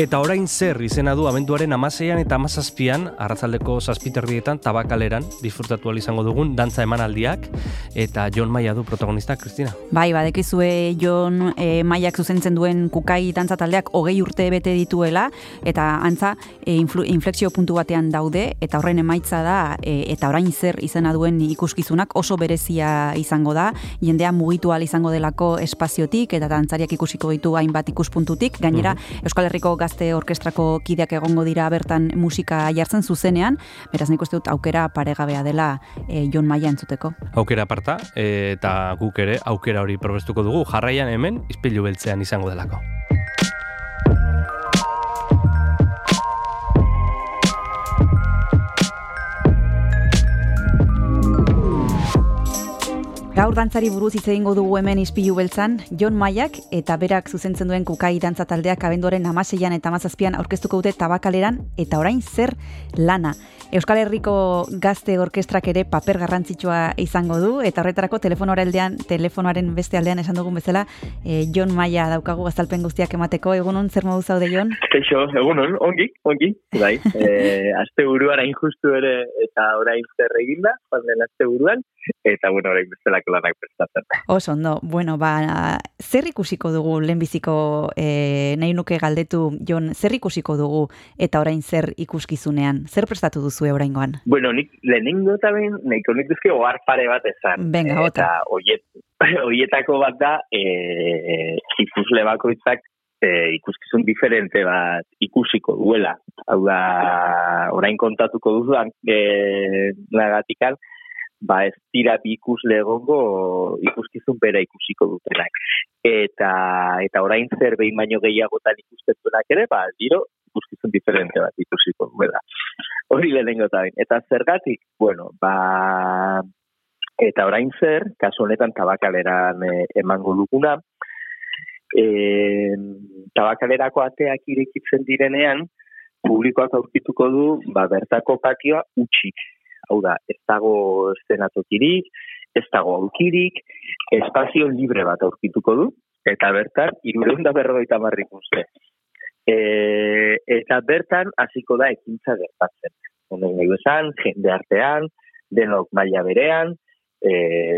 Eta orain zer izena du abenduaren amaseian eta amazazpian, arratzaldeko zazpiterdietan, tabakaleran, disfrutatu izango dugun, dantza emanaldiak, eta John Maia du protagonista, Kristina. Bai, badekizue Jon e, Maiak zuzentzen duen kukai dantza taldeak hogei urte bete dituela, eta antza e, inflexio puntu batean daude, eta horren emaitza da, e, eta orain zer izena duen ikuskizunak oso berezia izango da, jendea mugitu izango delako espaziotik, eta dantzariak ikusiko ditu hainbat ikuspuntutik, gainera Euskal Herriko Gazte Orkestrako kideak egongo dira bertan musika jartzen zuzenean, beraz nik uste dut aukera paregabea dela e, Jon Maia entzuteko. Aukera eta guk ere aukera hori probestuko dugu, jarraian hemen, ispilu beltzean izango delako. Gaur dantzari buruz hitz egingo dugu hemen ispilu beltzan, Jon Maiak eta berak zuzentzen duen kukai dantza taldeak abenduaren amaseian eta amazazpian aurkeztuko dute tabakaleran eta orain zer lana. Euskal Herriko gazte orkestrak ere paper garrantzitsua izango du eta horretarako telefonoaren aldean, telefonoaren beste aldean esan dugun bezala, e, Jon Maia daukagu azalpen guztiak emateko. Egunon zer modu zaude Jon? Kaixo, egunon, ongi, ongi, bai. E, aste buruan hain justu ere eta orain zer eginda, joan den aste buruan, eta bueno, orain bestelako lanak prestatzen. Oso ondo, bueno, ba, zer ikusiko dugu lehenbiziko e, nahi nuke galdetu, Jon, zer ikusiko dugu eta orain zer ikuskizunean? Zer prestatu duzue oraingoan? Bueno, nik lehenengo eta behin, nahiko nik duzke ohar pare bat esan. Venga, bota. Eta oiet, oietako bat da, e, ikusle bakoitzak e, ikuskizun diferente bat ikusiko duela. Hau da, orain kontatuko duzuan, e, nagatikan, ba ez dira bi ikusle egongo ikuskizun bera ikusiko dutenak. Eta eta orain zer behin baino gehiagotan ikustetunak ere, ba diro ikuskizun diferente bat ikusiko duela. Hori lehenengo eta behin. Eta zergatik, bueno, ba eta orain zer, kasu honetan tabakaleran e, emango duguna, e, tabakalerako ateak irekitzen direnean, publikoak aurkituko du, ba, bertako patioa utxik. Hau da, ez dago eszenatokirik, ez dago aukirik, espazio libre bat aurkituko du, eta bertan, irureun da berrogeita marrik uste. E, eta bertan, hasiko da ekintza gertatzen. Honen nahi esan, jende artean, denok maila berean, e,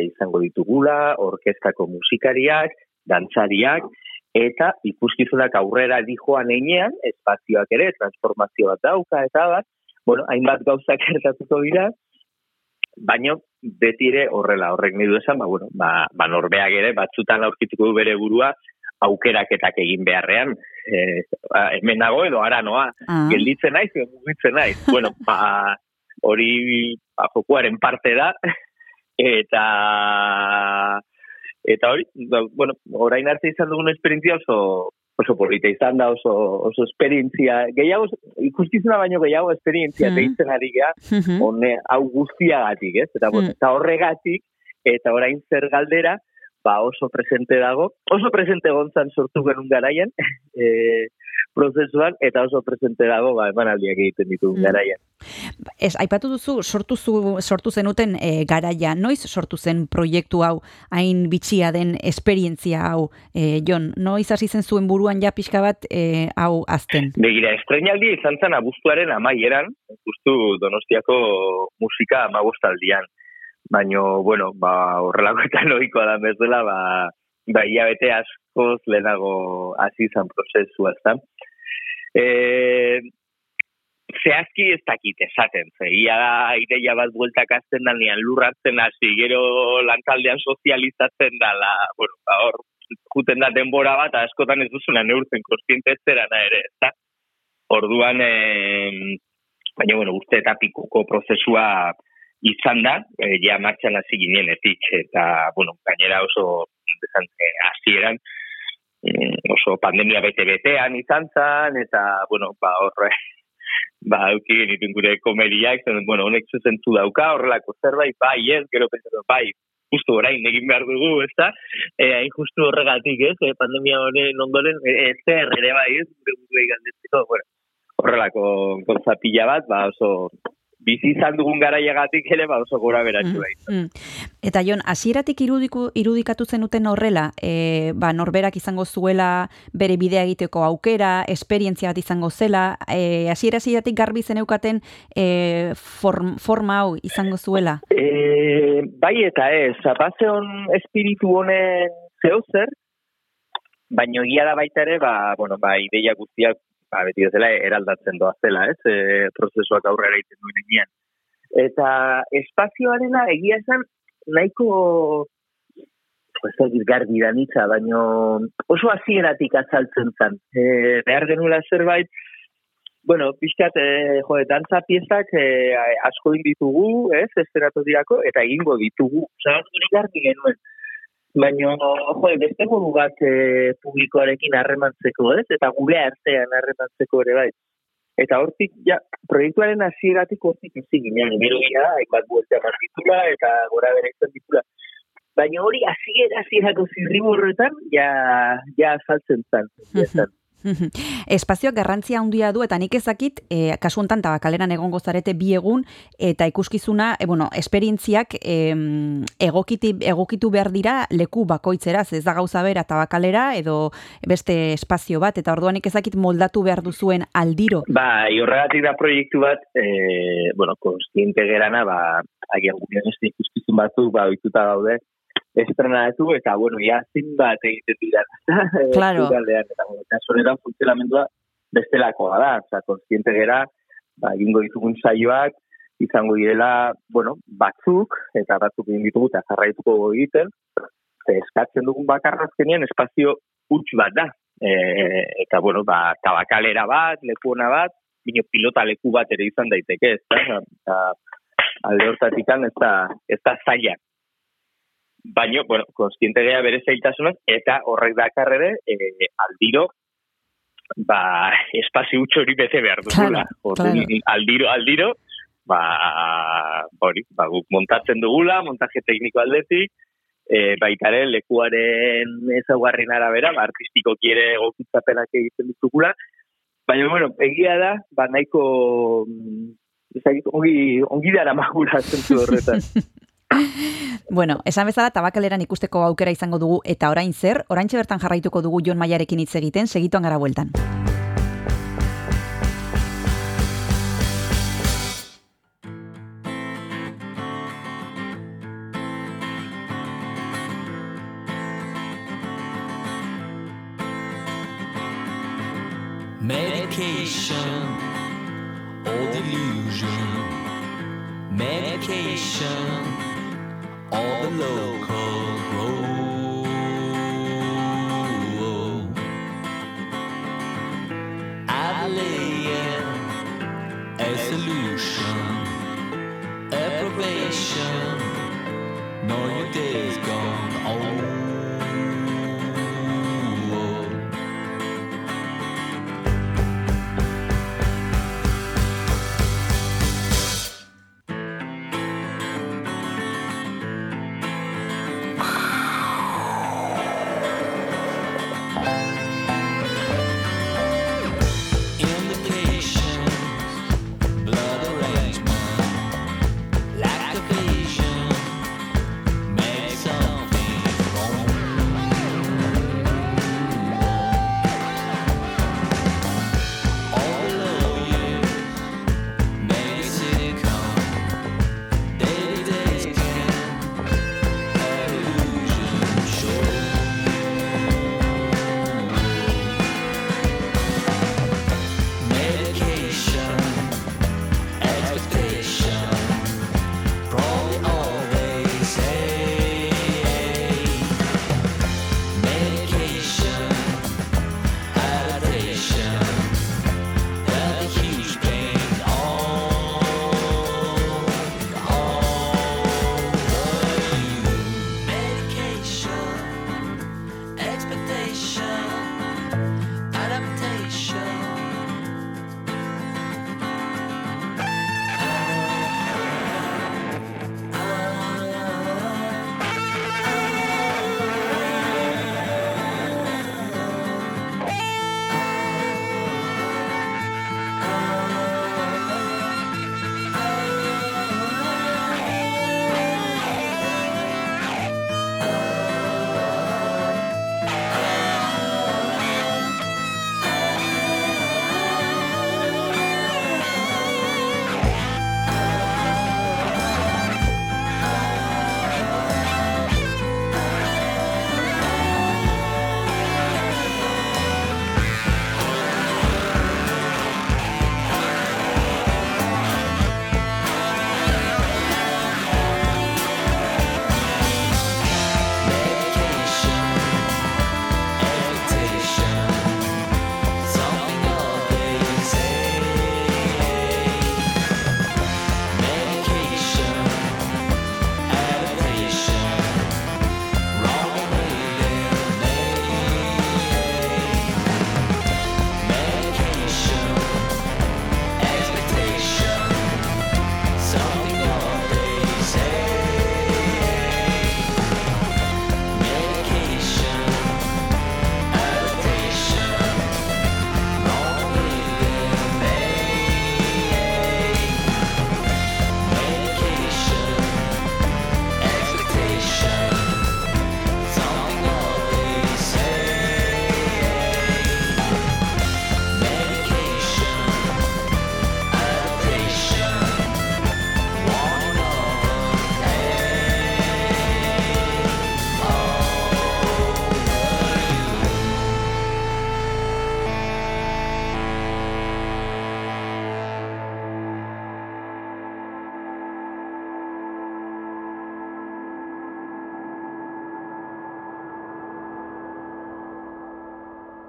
izango ditugula, orkestako musikariak, dantzariak, eta ikuskizunak aurrera dijoan einean, espazioak ere, transformazio bat dauka, eta bat, bueno, hainbat gauzak gertatuko dira, baino betire horrela horrek nahi du esan, ba, bueno, ba, ba norbeak ere batzutan aurkituko du bere burua aukeraketak egin beharrean, e, ba, hemen nago edo ara noa, Ah. gelditzen naiz, edo mugitzen naiz. bueno, ba, hori ba, jokuaren parte da, eta eta hori, ba, bueno, orain arte izan dugun esperientzia oso oso polita izan da, oso, oso esperientzia, gehiago, ikuskizuna baino gehiago esperientzia Mhm. deitzen ari gea, Mhm. hone hau guztiagatik, ez? Eta, Mm. eta horregatik, eta orain zer galdera, ba oso presente dago, oso presente gontzan sortu genuen garaian, e, prozesuan, eta oso presente dago, ba, emanaldiak egiten ditugun Mm. garaian. Ez, aipatu duzu, sortu, zu, sortu zenuten e, garaia, noiz sortu zen proiektu hau, hain bitxia den esperientzia hau, e, Jon, noiz hasi zen zuen buruan ja pixka bat e, hau azten? Begira, estrenaldi izan zen abuztuaren amaieran, justu Donostiako musika amabostaldian. Baino, bueno, ba, horrelakoetan ohikoa da bezala, ba, ba, hilabete askoz lehenago hasi izan prozesua, ezta. E, zehazki ez dakit esaten, ze, ia da ideia bat bueltak azten da, nian lurratzen hasi, gero lantaldean sozializatzen da, la, bueno, ba, hor, juten da denbora bat, askotan ez duzuna neurtzen kostiente zerana ere, ezta. Orduan, eh, baina, bueno, uste eta pikuko prozesua izan da, eh, ja martxan hasi ginenetik, eta, bueno, gainera oso, esan, eh, hasieran, mm, oso pandemia bete-betean izan zen, eta, bueno, ba, horre, ba, auki genituen gure komeriak, zen, bueno, honek zuzentu dauka, horrelako zerbait, bai, ez, gero pentsatu, bai, justu orain egin behar dugu, ez da? E, hain justu horregatik, ez, e, pandemia honen ondoren, e, ez zer ere bai, ez, gure galdetzeko, bueno, horrelako gauza pila bat, ba, oso, bizi izan dugun garaiagatik ere, ba, oso gora beratxu bai. Mm. Eta Jon, hasieratik irudiku, irudikatu zenuten horrela, e, ba, norberak izango zuela bere bidea egiteko aukera, esperientzia bat izango zela, e, hasiera hasieratik garbi zeneukaten e, form, forma hau izango zuela. E, bai eta ez, apazeon espiritu honen zehauzer, baino egia da baita ere, ba, bueno, ba, ideia guztiak, ba, beti bezala eraldatzen doa zela, ez, e, prozesuak aurrera egiten duen enean. Eta espazioarena egia esan nahiko dakit garbi da nitza, oso hasieratik azaltzen zen. E, behar genuela zerbait, bueno, pixkat, e, jo, dantza piezak e, asko egin ditugu, ez, esteratu dirako, eta egingo ditugu. Hori garbi genuen. Baina, jo, beste modu bat e, publikoarekin harremantzeko, ez, eta gure artean harremantzeko ere bai. Eta hortik, ja, proiektuaren hasieratik hortik hasi ginen, gero gira, hainbat buelta eman ditula, eta gora bere izan ditula. Baina hori hasiera hasierako zirriborretan, ja, ja azaltzen zen. Espazioak garrantzia handia du eta nik ezakit, e, kasu hontan tabakaleran egongo zarete bi egun eta ikuskizuna, e, bueno, esperientziak em, egokiti, egokitu behar dira leku bakoitzera, ze ez da gauza bera tabakalera edo beste espazio bat eta orduan nik ezakit moldatu behar duzuen aldiro. Bai, horregatik da proiektu bat, e, bueno, konstiente gerana, ba, agian gure beste ikuskizun batzuk, ba, oituta gaude, estrenatu, eta, bueno, ja, zin bat egiten dira. Claro. Zugaldean, eta, bueno, kasu honetan funtzionamendua bestelakoa da, oza, konstiente gera, ba, egingo ditugun saioak, izango direla, bueno, batzuk, eta batzuk egin ditugu, eta jarraituko egiten, ze eskatzen dugun bakarra azkenean espazio huts bat da. E, eta, bueno, ba, tabakalera bat, leku ona bat, bino pilota leku bat ere izan daiteke, ez da? Eta, alde hortatik ez da, ez da zaila. Baina, bueno, konstiente gea bere zailtasunaz, eta horrek dakar ere, e, aldiro, ba, espazio huts hori bete behar dugula. Claro, Orduan, claro. Aldiro, aldiro, ba, hori, ba, guk montatzen dugula, montaje tekniko aldetik, e, baita ere lekuaren ezaugarrin arabera, ba, artistiko kiere egokitzapenak egiten ditugula, baina, bueno, egia da, ba, nahiko, ezagik, ongi, ongi dara magura zentzu horretan. Bueno, esan bezala tabakaleran ikusteko aukera izango dugu eta orain zer, oraintxe bertan jarraituko dugu Jon Maiarekin hitz egiten, segituan gara bueltan. Medication or delusion. Medication all the local grow. I lay a solution, a probation, no you did.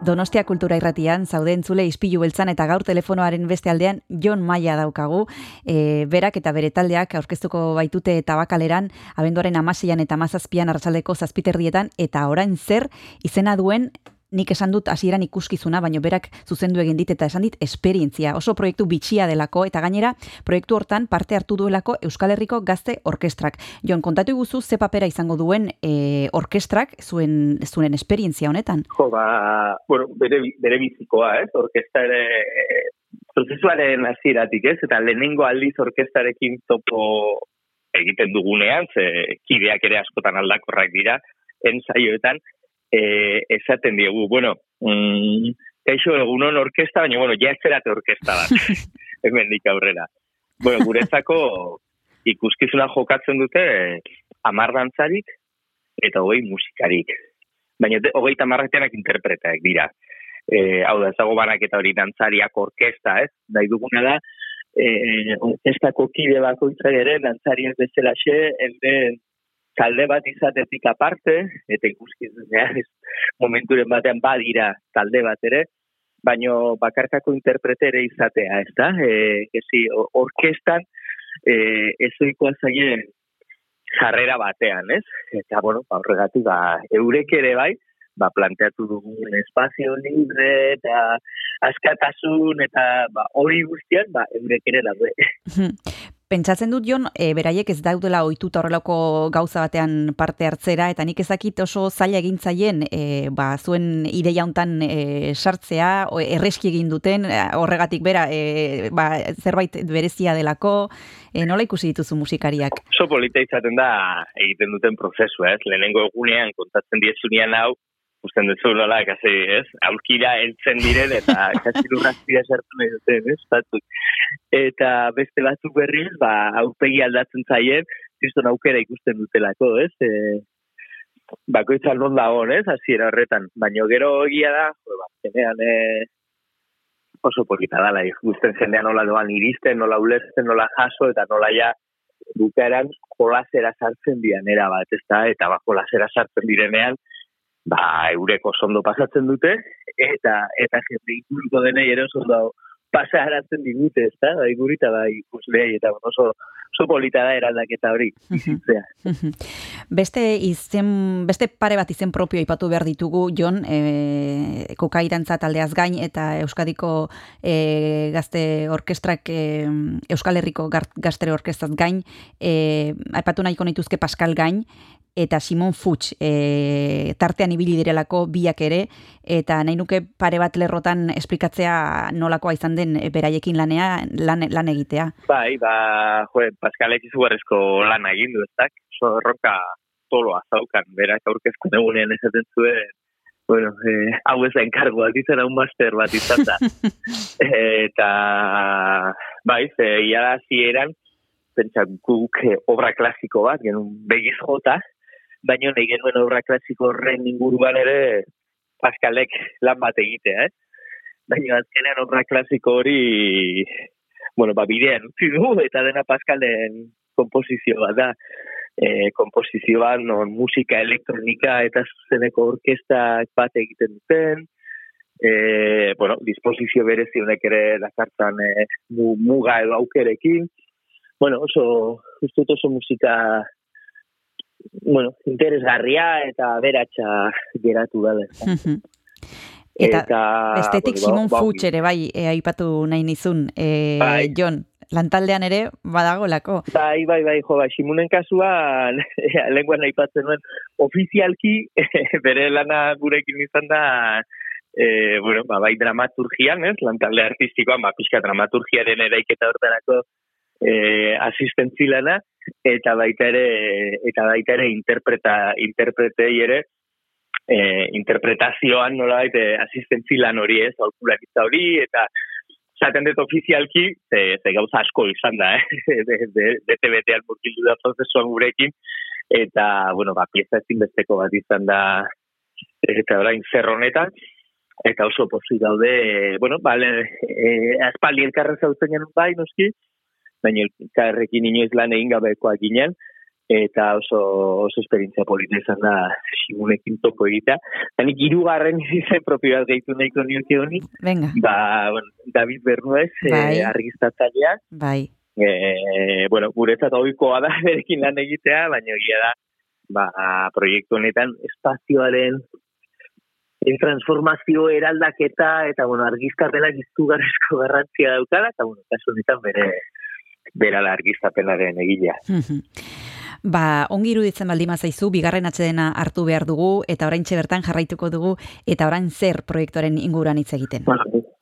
Donostia Kultura Irratian zaude entzule ispilu beltzan eta gaur telefonoaren beste aldean Jon Maia daukagu. E, berak eta bere taldeak aurkeztuko baitute tabakaleran abenduaren amaseian eta mazazpian arratsaldeko zazpiterdietan eta orain zer izena duen nik esan dut hasieran ikuskizuna, baino berak zuzendu egin dit eta esan dit esperientzia. Oso proiektu bitxia delako eta gainera proiektu hortan parte hartu duelako Euskal Herriko Gazte Orkestrak. Jon, kontatu guzu ze papera izango duen e, orkestrak zuen zuen esperientzia honetan. Jo, ba, bueno, bere, bere bizikoa, ez? Orkesta ere eh, prozesuaren hasieratik, ez? Eta lehenengo aldiz orkestarekin topo egiten dugunean, ze kideak ere askotan aldakorrak dira, ensaioetan, e, esaten diegu, bueno, mm, kaixo egunon orkesta, baina, bueno, ja esperate orkesta bat, hemendik aurrera. Bueno, guretzako ikuskizuna jokatzen dute amar dantzarik eta hogei musikarik. Baina hogeita hamarretenak interpretaek dira. E, hau da, ezago banak eta hori dantzariak orkesta, ez? Nahi duguna da, e, orkestako kide bakoitzak ere, dantzariak bezalaxe, euren talde bat izatetik aparte, eta ikuskizunean ez momenturen batean badira talde bat ere, baino bakarkako interprete ere izatea, ez da? E, ezi, orkestan e, ezoikoa zaien jarrera batean, ez? Eta, bueno, ba, horregatik, ba, eurek ere bai, ba, planteatu dugun espazio libre eta askatasun eta ba, hori guztian, ba, eurek ere daude. Pentsatzen dut Jon, e, beraiek ez daudela ohituta horrelako gauza batean parte hartzera eta nik ezakit oso zaila egin zaien e, ba, zuen ideia hontan e, sartzea, erreski egin duten, horregatik bera e, ba, zerbait berezia delako, e, nola ikusi dituzu musikariak? Oso polita izaten da egiten duten prozesua, ez? Lehenengo egunean kontatzen diezunean hau, usten duzu nola, kasi, ez? Aulkira heltzen diren eta kasi lurrazpia sartu nahi duten, ez? Batzuk. Eta beste batzuk berriz, ba, aurpegi aldatzen zaien, kriston aukera ikusten dutelako, ez? E, bakoitzan non dagoen, ez? Hasiera horretan. Baina gero egia da, jo, ba, zenean, e, oso polita dala, ikusten jendean nola doan iristen, nola ulertzen, nola jaso, eta nola ja bukaeran jolasera sartzen dian era bat, ez da? Eta ba, jolasera sartzen direnean, ba, eureko sondo pasatzen dute, eta eta jende inguruko denei ere oso ondo pasaratzen digute, ez da? Bai gurita da ikusleei, eta bueno, oso, oso polita da eraldaketa hori. Beste izen, beste pare bat izen propio aipatu behar ditugu, Jon, e, kokairantza taldeaz gain eta Euskadiko e, gazte orkestrak e, Euskal Herriko gaztere orkestaz gain, e, aipatu nahiko nituzke Pascal gain, eta Simon Fuchs e, tartean ibili direlako biak ere, eta nahi nuke pare bat lerrotan esplikatzea nolakoa izan den e, beraiekin lanea, lan, lan egitea. Bai, ba, jo, Pascalek izugarrizko lana egin du, ezak? Oso erronka toloa zaukan, berak aurkezko egunean esaten zuen, bueno, eh, hau ez da enkargo, alditzen hau master bat izan da. eta, bai, ze, ia da zieran, pentsa guk eh, obra klasiko bat, genuen begiz jota, baina nahi genuen obra klasiko horren inguruan ere Pascalek lan bat egitea, eh? Baina azkenean obra klasiko hori bueno, ba, bidean utzi du, eta dena Pascalen komposizio bat da. E, komposizioan non musika elektronika eta zuzeneko orkestak bat egiten duten, e, bueno, disposizio berezi honek ere dakartzan e, mu- muga edo aukerekin, bueno, oso, uste oso musika bueno, interesgarria eta beratxa geratu dela. Eta, Eta, bestetik bueno, Simon ba- Fuchs ere bai e, aipatu nahi nizun. E, Bai. Jon, lantaldean ere badagolako. Bai, bai, bai, jo, bai, Simunen kasuan, lenguan aipatzen nuen, ofizialki, bere lana gurekin izan da, e, bueno, ba, bai dramaturgian, ez, lantalde artistikoan, ba, pixka dramaturgiaren eraiketa hortarako e, asistentzi lana, eta baita ere, eta baita ere interpreta, interpretei ere, e, interpretazioan nolabait e, asistentzi lan hori ez, aurkularitza hori, eta esaten dut ofizialki, ze, ze gauza asko izan da, eh? bete-betean murgildu da prozesuan gurekin, eta, bueno, ba, pieza ezinbesteko bat izan da, eta orain zer honetan, eta oso pozik daude, e, bueno, bale, e, aspaldi elkarren zautzen bai, noski, baina elkarrekin inoiz lan egin gabekoak ginen, eta oso, oso esperientzia polita izan da simunekin topo egitea. Eta nik hirugarren izen propio bat gehitu nahiko nioke honi, Venga, ba, bueno, David Bernuez, Bai. eh, argiztatzailea, bai. eh, bueno, guretzat ohikoa da berekin lan egitea, baina egia da, ba, proiektu honetan espazioaren en transformazio eraldaketa eta bueno, argiztapenak izugarrizko garrantzia daukala, eta bueno, kasu honetan bere bera da argiztapenaren egilea. Ba, ongi iruditzen baldin zaizu, bigarren atxedena hartu behar dugu, eta orain bertan jarraituko dugu, eta orain zer proiektuaren inguruan hitz egiten. a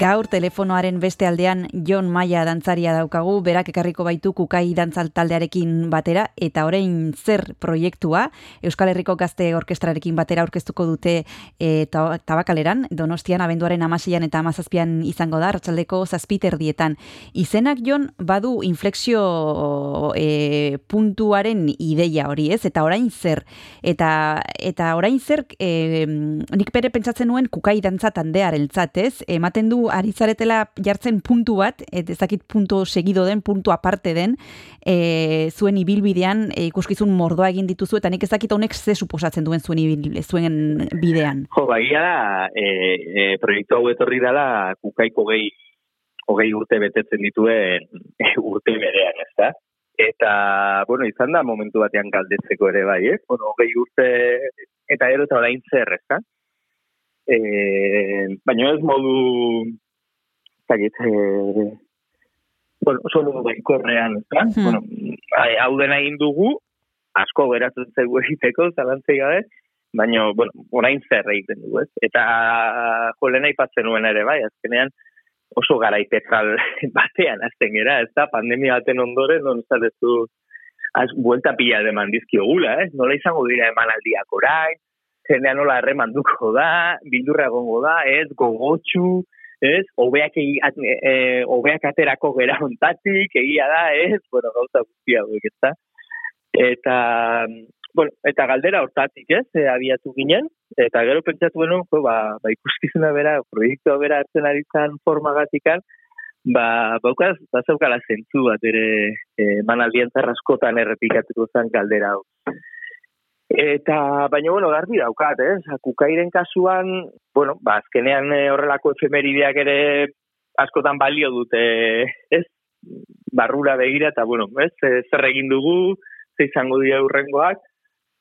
Gaur telefonoaren beste aldean Jon Maia dantzaria daukagu, berak ekarriko baitu kukai dantzal taldearekin batera, eta orain zer proiektua, Euskal Herriko Gazte Orkestrarekin batera aurkeztuko dute e, ta- tabakaleran, donostian abenduaren amaseian eta amazazpian izango da, ratxaldeko zazpiter dietan. Izenak Jon badu inflexio e, puntuaren ideia hori ez, eta orain zer, eta, eta orain zer, e, nik bere pentsatzen nuen kukai dantza tandearen ez, ematen du ari zaretela jartzen puntu bat, et ezakit puntu segido den, puntu aparte den, e, zuen ibilbidean e, ikuskizun mordoa egin dituzu, eta nik ezakit honek ze suposatzen duen zuen, ibil, zuen bidean. Jo, bagia da, e, e, proiektu hau etorri dela kukaiko gehi hogei urte betetzen dituen e, urte berean, ez da? Eta, bueno, izan da momentu batean galdetzeko ere bai, ez? Bueno, hogei urte, eta gero eta orain zer, ez da? E, baina ez modu, zagit, e, bueno, oso modu baikorrean, ezta? Hmm. Bueno, hau dena egin dugu, asko geratzen zaigu egiteko, zalantzei gabe, baina, bueno, orain zer egiten dugu, ez? Eta jo, lehen aipatzen nuen ere, bai, azkenean, oso garaipetral batean azten gera, ez da, pandemia baten ondoren, non zarezu, az, buelta pila deman dizkiogula, ez? Nola izango dira emanaldiak orain, jendean nola erremanduko da, bildurra egongo da, ez, gogotxu, ez, hobeak, egi, at, e, hobeak aterako gera ontatik, egia da, ez, bueno, gauza guztia hauek, ez. Eta, bueno, eta galdera hortatik, ez, e, abiatu ginen, eta gero pentsatu beno, jo, ba, ba ikuskizuna bera, proiektua bera hartzen ari zan formagatikan, ba, baukaz, bazaukala zentzu bat ere e, manaldien askotan errepikatuko zen galdera hau. Eta, baina, bueno, garbi daukat, eh? Kukairen kasuan, bueno, ba, azkenean eh, horrelako efemerideak ere askotan balio dute, ez? Barrura begira, eta, bueno, ez? Eh, Zer egin dugu, ze izango dira urrengoak,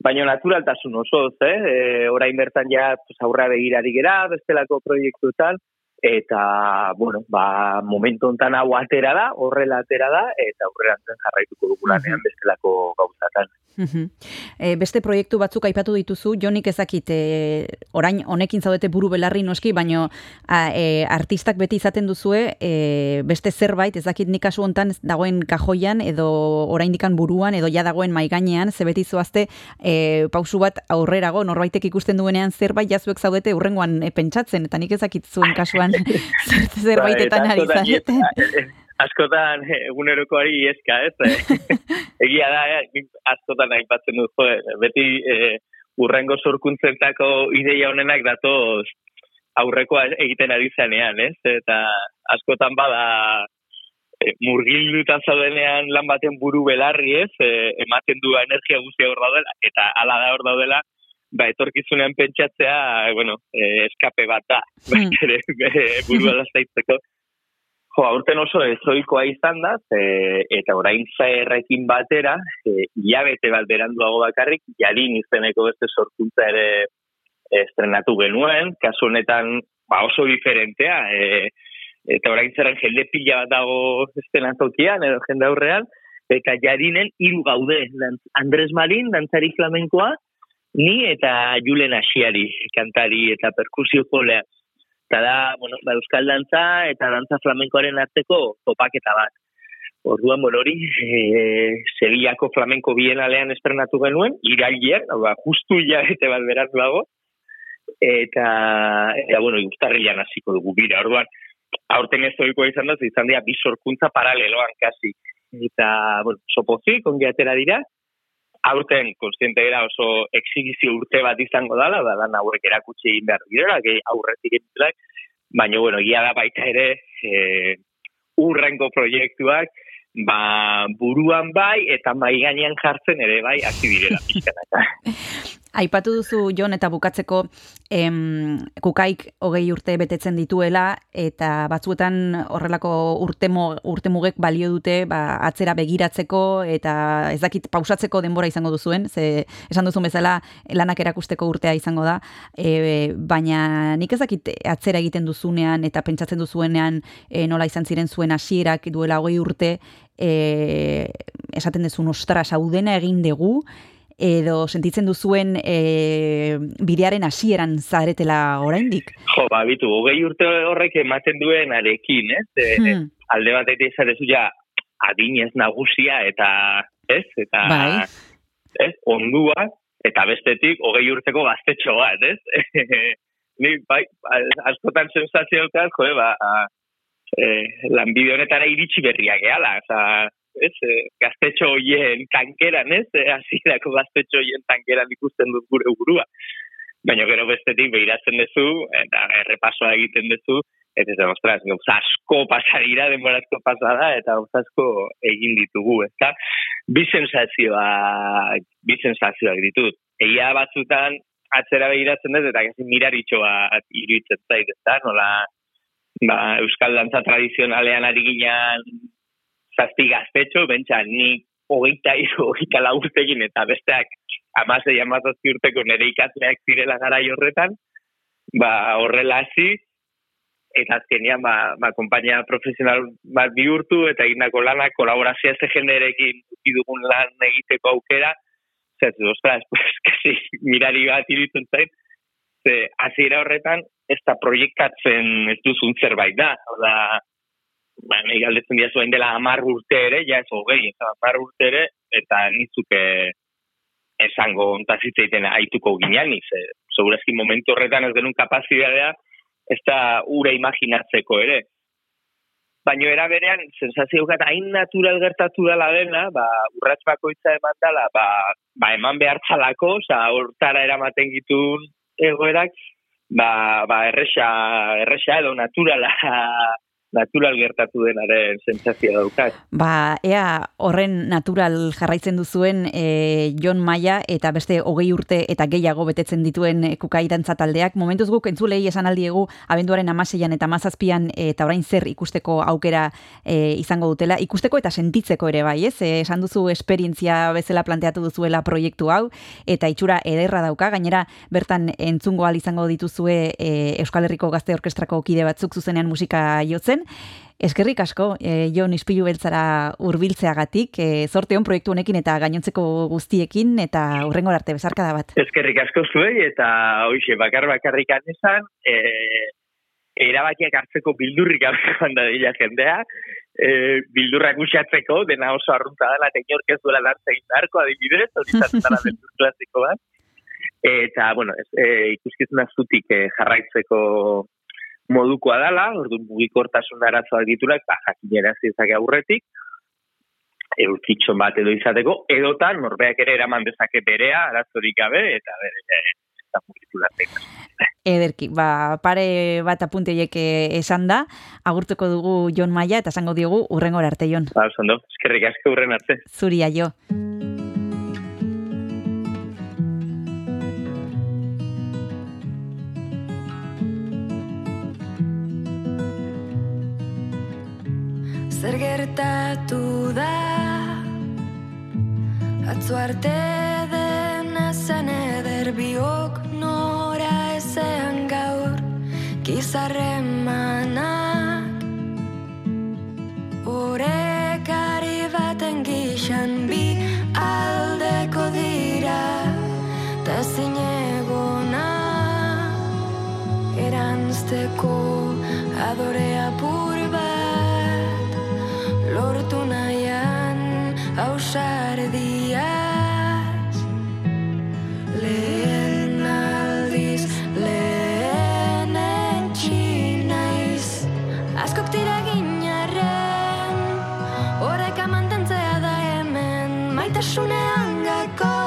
baina naturaltasun osoz, eh? E, orain bertan ja, pues, aurra begirari gera, bestelako proiektuetan, eta, bueno, ba, momentu hontan hau atera da, horrela atera da, eta aurrerantzen jarraituko dugu lanean bestelako gauzatan. Mhm. E, beste proiektu batzuk aipatu dituzu, jonik ezakit, e, orain honekin zaudete buru belarri noski, baino a, e, artistak beti izaten duzue, e, beste zerbait, ezakit nik kasu hontan dagoen kajoian, edo oraindikan buruan, edo ja dagoen maigainean, ze beti zoazte e, pausu bat aurrerago, norbaitek ikusten duenean zerbait jazuek zaudete urrengoan e, pentsatzen, eta nik ezakit zuen kasuan zer, zerbaitetan Ba, ari askotan- zareten. askotan eh, egunerokoari eska, ez? Eh, Egia da, eh, askotan aipatzen dut, jo, eh, beti eh, urrengo sorkuntzetako ideia honenak datoz aurrekoa egiten ari zanean, ez? Eta askotan bada eh, murgilduta zaudenean lan baten buru belarri, ez? Eh, ematen du energia guztia hor daudela, eta hala da hor daudela, ba, etorkizunean pentsatzea, eh, bueno, eh, eskape bat da, Hmm. baita ere, burua lasaitzeko. Jo, aurten oso ezoikoa izan da, ze, eta orain zaerrekin batera, e, hilabete bat beranduago bakarrik, jarin izeneko beste sorkuntza ere estrenatu genuen, kasu honetan ba, oso diferentea, e, eta orain zerren jende pila bat dago estenatokian, edo jende aurrean, eta jarinen hiru gaude, Andres Marin, dantzari flamenkoa, ni eta Julen Asiari, kantari eta perkusio jolea. Eta da, bueno, ba, euskal dantza eta dantza flamenkoaren arteko topaketa bat. Orduan, bueno, hori, e, Sevillako flamenko bienalean estrenatu genuen, irailean, hau da, justu hilabete bat beraz dago, eta, eta bueno, guztarrilan hasiko dugu bira, orduan, aurten ez ohikoa izan da, izan dira bi sorkuntza paraleloan kasi. Eta, bueno, sopozik, ongi atera dira, aurten konstiente gara oso exhibizio urte bat izango dala, da lan hauek erakutsi egin behar direla, gehi aurretik egin baina, bueno, egia da baita ere, e, urrengo proiektuak, ba, buruan bai, eta mai gainean jartzen ere bai, hasi direla. Aipatu duzu, Jon, eta bukatzeko em, kukaik hogei urte betetzen dituela, eta batzuetan horrelako urtemo, urtemugek balio dute ba, atzera begiratzeko, eta ez dakit pausatzeko denbora izango duzuen, ze esan duzun bezala lanak erakusteko urtea izango da, e, baina nik ez dakit atzera egiten duzunean, eta pentsatzen duzuenean e, nola izan ziren zuen hasierak duela hogei urte, e, esaten duzun, ostras, hau dena egin dugu, edo sentitzen duzuen e, bidearen hasieran zaretela oraindik. Jo, ba, bitu, hogei urte horrek ematen duen arekin, ez? E, Hmm. alde batetik esarezu ja adinez nagusia eta, ez? Eta, Bai. ez? Ondua, eta bestetik hogei urteko gaztetxo bat, ez? Ni, bai, askotan sensazio dut, jo, ba, e, lanbide honetara iritsi berriak gehala, oza, ez, e, gaztetxo hoien tankeran, ez, e, hasierako gaztetxo hoien tankeran ikusten dut gure burua. Baina gero bestetik behiratzen duzu, eta errepasoa egiten duzu, eta ez ostras, gauza asko pasadira, denbora asko pasada, eta gauza egin ditugu, ezta? Bi sensazioa, bi sensazioak ditut. Egia batzutan, atzera behiratzen dut, eta gazi miraritxoa iruditzen zait, ezta? Nola, ba, euskal dantza tradizionalean ari ginean zazpi gaztetxo, bentsa, ni hogeita iru, hogeita lau urtekin, eta besteak amasei amazazpi urteko nire ikasleak zirela gara horretan, ba, horrela hasi, eta azkenian ba, ba konpainia profesional bat bihurtu eta egindako lanak kolaborazioa este jenderekin dugun lan egiteko aukera, zer, ostras, pues, kasi, mirari bat iruditzen zait, ze, hasiera horretan, ez da proiektatzen ez duzun zerbait da, da, ba, nahi galdetzen dira zuen dela amar urte ere, ja ez hogei, ez amar urte ere, eta nizuke esango ontazitzeiten aituko ginean, ze, segurazki momentu horretan ez genuen kapazitatea, ez da ura imaginatzeko ere. Baina era berean, sensazio gat hain natural gertatu dela dena, ba, urrats bakoitza eman dela, ba, ba eman behar txalako, oza, hortara eramaten gitun egoerak, ba, ba erresa, erresa edo naturala natural gertatu denaren sentsazioa daukat. Ba, ea horren natural jarraitzen duzuen e, Jon Maia eta beste hogei urte eta gehiago betetzen dituen e, kukai dantza taldeak. Momentuz guk entzulei esan aldiegu abenduaren amaseian eta mazazpian eta orain zer ikusteko aukera e, izango dutela. Ikusteko eta sentitzeko ere bai, ez? E, esan duzu esperientzia bezala planteatu duzuela proiektu hau eta itxura ederra dauka. Gainera bertan entzungo al izango dituzue e, Euskal Herriko Gazte Orkestrako kide batzuk zuzenean musika jotzen. Eskerrik asko, e, Jon Ispilu beltzara urbiltzeagatik, e, zorte hon proiektu honekin eta gainontzeko guztiekin, eta urrengo arte bezarkada bat. Eskerrik asko zuei, eta hoxe, bakar bakarrik esan, e, erabakiak hartzeko bildurrik joan da dila jendea, e, bildurrak usatzeko, dena oso arrunta dela, eta inork ez duela dantza egin beharko, adibidez, hori dela beldur klasiko bat. Eta, bueno, ez, e, ikuskizuna zutik e, jarraitzeko modukoa dala, orduan mugikortasun arazoak diturak, ba, jakinera zizake aurretik, eurkitxon bat edo izateko, edotan norbeak ere eraman dezake berea, arazorik gabe, eta bere, eta mugitu Ederki, ba, pare bat apunteiek esan da, agurtuko dugu Jon Maia, eta esango diogu urrengor arte, Jon. Ba, zondo, eskerrik asko urren arte. Zuria, jo. Zer gertatu da? Atzo arte dena zen eder biok nora ezean gaur. Gizarren manak Orekari baten gixan bi aldeko dira. Ta zinegona Eranzteko adore ausardiaz lehen aldiz lehen etxinaiz askok tira ginarren horreka mantentzea da hemen maitasunean gako.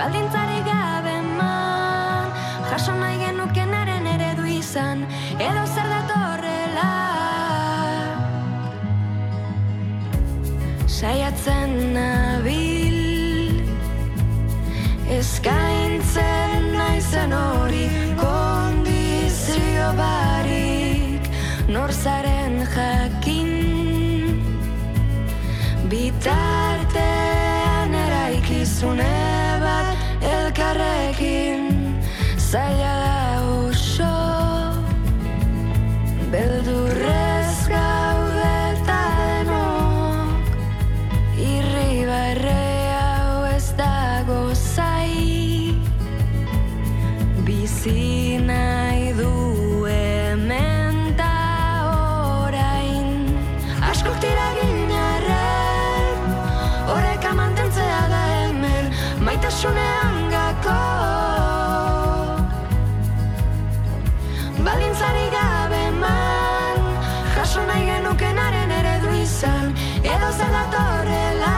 Baldintzari gabe man jaso nahi genukenaren eredu izan saiatzen nabil. Eskaintzen naizen hori kondizio barik nor zaren jakin. Bitartean eraikizune bat elkarrekin zaila maitasunean gako Balintzari gabe man Jaso nahi genukenaren eredu izan Edo zer datorrela.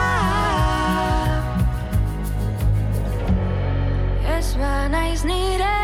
Ez ba naiz nire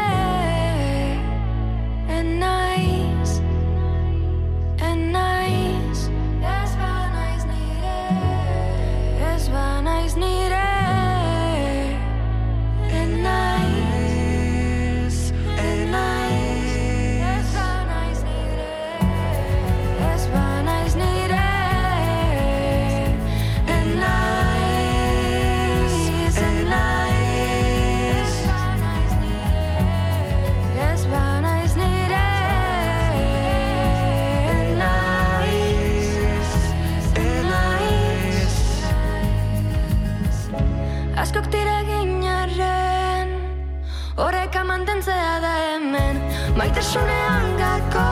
mantentzea da hemen Maitasunean gako.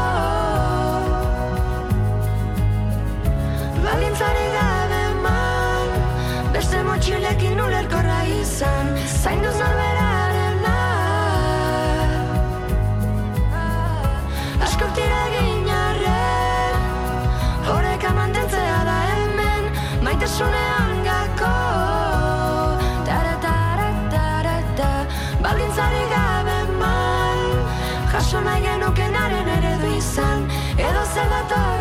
Balintzarik gabe eman Beste motxilekin ulerkorra izan Zainduz norberarena Edo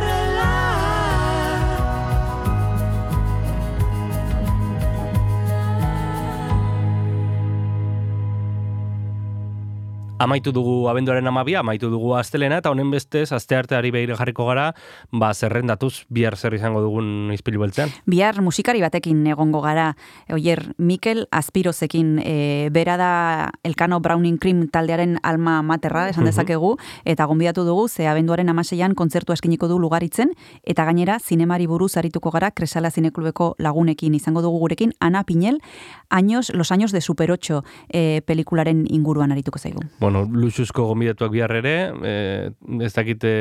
Amaitu dugu abenduaren amabia, amaitu dugu astelena, eta honen bestez, aste arteari behire jarriko gara, ba, zerrendatuz bihar zer izango dugun izpilu beltzean. Bihar musikari batekin egongo gara, oier, Mikel Aspirozekin, e, bera da Elkano Browning Cream taldearen alma materra, esan dezakegu, eta gonbidatu dugu, ze abenduaren amaseian kontzertu eskiniko du lugaritzen, eta gainera, zinemari buruz arituko gara, Kresala Zineklubeko lagunekin izango dugu gurekin, Ana Pinel, años, los años de Super 8 e, pelikularen inguruan arituko zaigu. Bueno, luxuzko gomidatuak bihar ere, e, ez dakite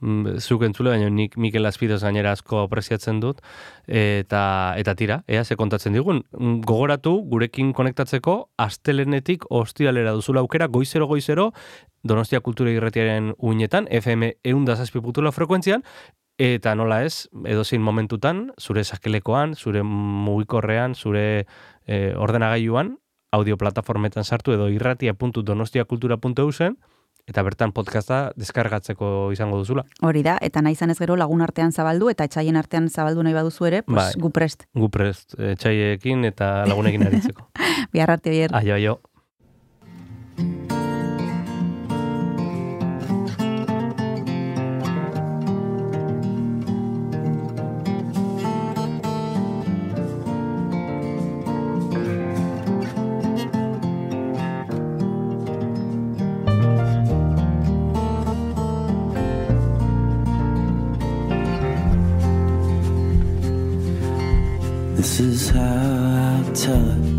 mm, zuk entzule, baina nik Mikel Azpidoz gainera asko apreziatzen dut, eta, eta tira, ea, ze kontatzen digun. Mm, Gogoratu, gurekin konektatzeko, astelenetik ostiralera duzula aukera, goizero goizero, Donostia Kultura Irretiaren uinetan, FM eundazazpiputula frekuentzian, eta nola ez, edozein momentutan, zure sakelekoan, zure mugikorrean, zure e, ordenagailuan, audio plataformetan sartu edo irratia.donostiakultura.eu zen, eta bertan podcasta deskargatzeko izango duzula. Hori da, eta nahi izan ez gero lagun artean zabaldu, eta etxaien artean zabaldu nahi baduzu ere, pues, Bai. gu prest. Gu prest, e, txaiekin eta lagunekin aritzeko. Bihar arte oier. Aio, aio. Is how I tell it.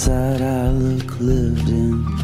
Outside I look lived in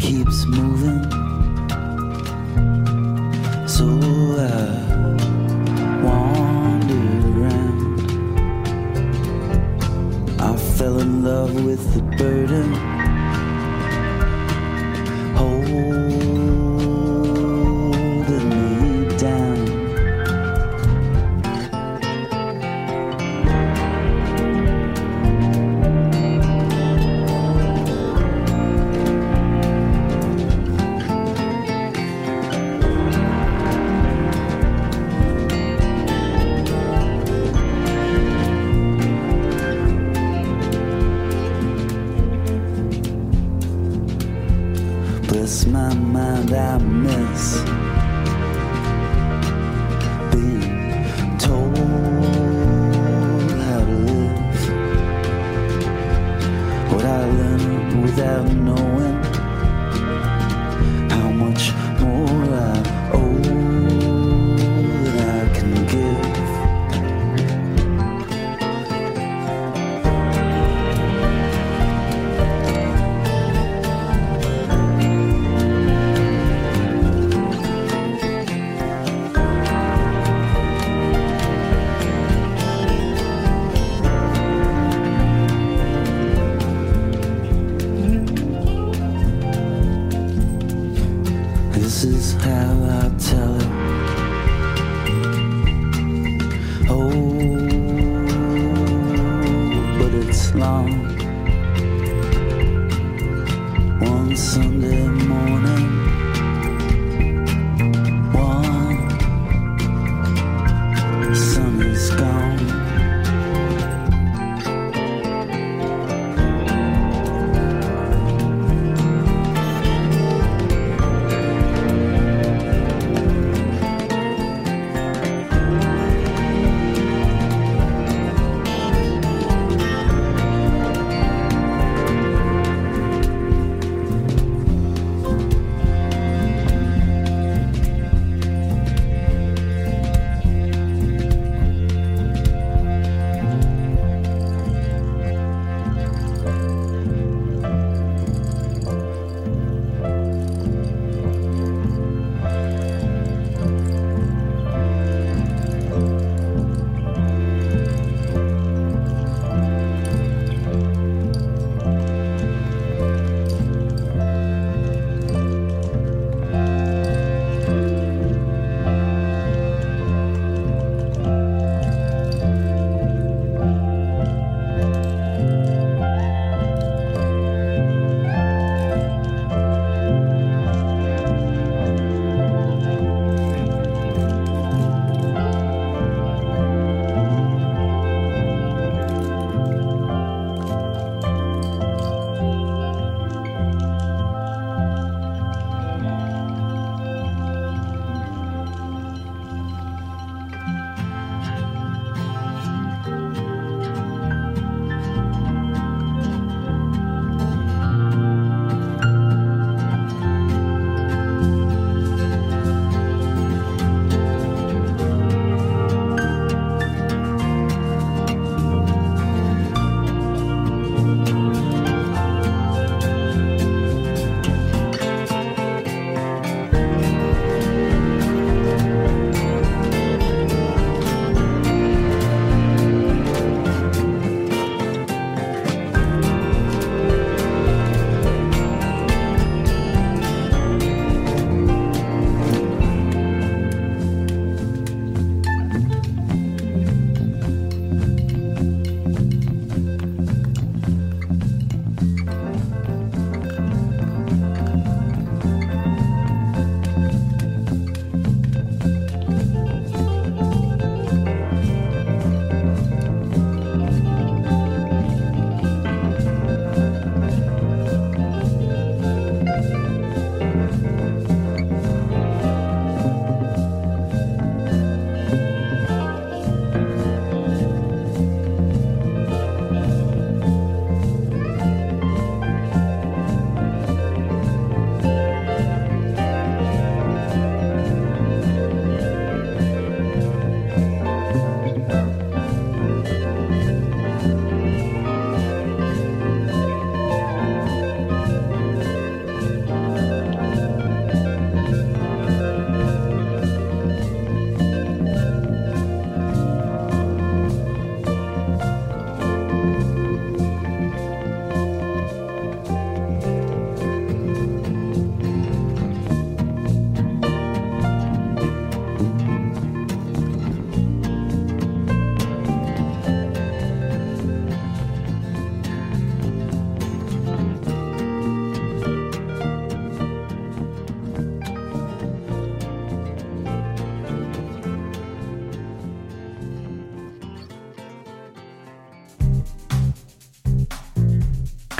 keeps moving.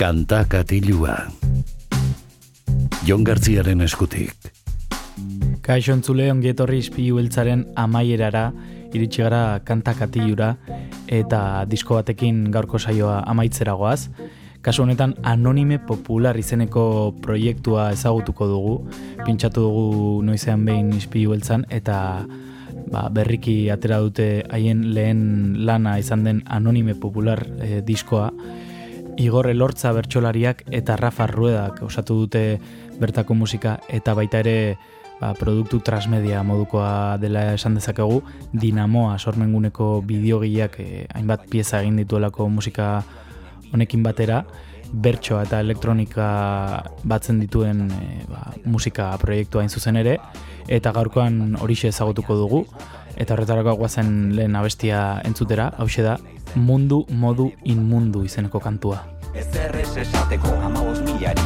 Kanta katilua. Jon Gartziaren eskutik. Kaixo entzule ongietorri ispilu beltzaren amaierara, iritsi gara kanta katilura eta disko batekin gaurko saioa amaitzera goaz. Kasu honetan anonime popular izeneko proiektua ezagutuko dugu, pintxatu dugu noizean behin ispilu beltzan eta ba, berriki atera dute haien lehen lana izan den anonime popular eh, diskoa. Igor Elortza bertsolariak eta Rafa Ruedak osatu dute bertako musika eta baita ere ba, produktu transmedia modukoa dela esan dezakegu Dinamoa sormenguneko bideogileak eh, hainbat pieza egin dituelako musika honekin batera. Bertsoa eta elektronika batzen dituen eh, ba, musika proiektua hain zuzen ere. Eta gaurkoan horixe ezagutuko dugu eta horretarako guazen lehen abestia entzutera, hause da mundu modu inmundu izeneko kantua. Ez errez esateko amabos milari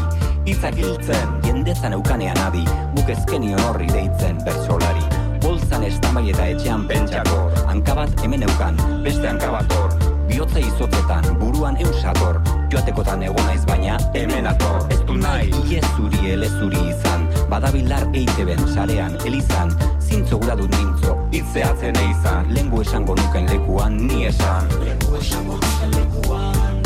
Itzak hiltzen, jendezan eukanean adi Guk ezkenion horri deitzen bertsolari. Bolzan estamai eta etxean pentsako Hankabat hemen eukan, beste hankabat hor. Biotza izotzetan, buruan eusator Joatekotan egon naiz baina, hemen ator. Ez du nahi, iezuri elezuri izan Badabilar eiteben sarean, elizan Zintzo gura dut nintzo, itzeatzen eizan Lengu esango nuken lekuan, ni esan. Lengu esango nuken lekuan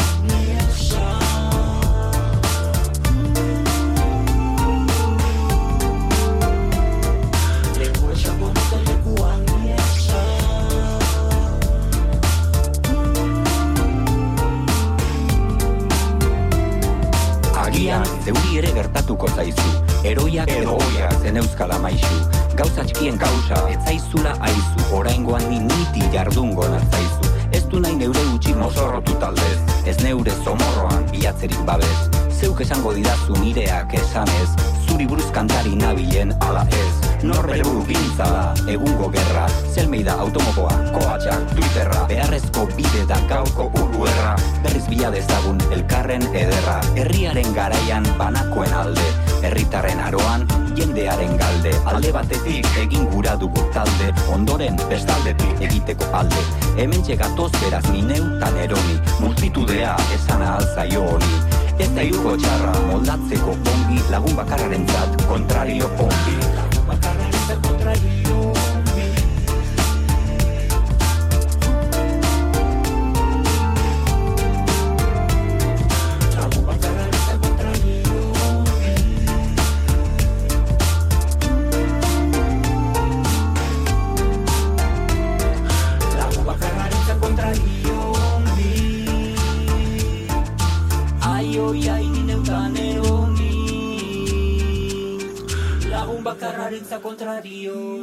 Agian, zeuri ere gertatuko zaizu. Eroiak edo oiak zen euskala maizu Gauza txikien gauza, ez zaizula aizu. Oraingoan ni niti jardungo nazaizu Ez du nahi neure utxik mozorrotu taldez. Ez neure zomorroan bilatzerik babez Zeuk esango didazu nireak esanez Zuri buruz kantari nabilen ala ez. Norbere buru gintza da, egungo gerra. Zelmeida automokoa, koatxak, twitterra Beharrezko bide da gauko uruerra Berriz bila dezagun elkarren ederra. Herriaren garaian banakoen alde Herritarren aroan, jendearen galde. Alde batetik egin gura dugu talde Ondoren bestaldetik egiteko alde. Hemen txegatoz beraz ni neutan eroni Multitudea esana alzaio honi. Ez da iruko txarra moldatzeko ongi Lagun bakarraren zat, kontrario ongi. Ai, contrario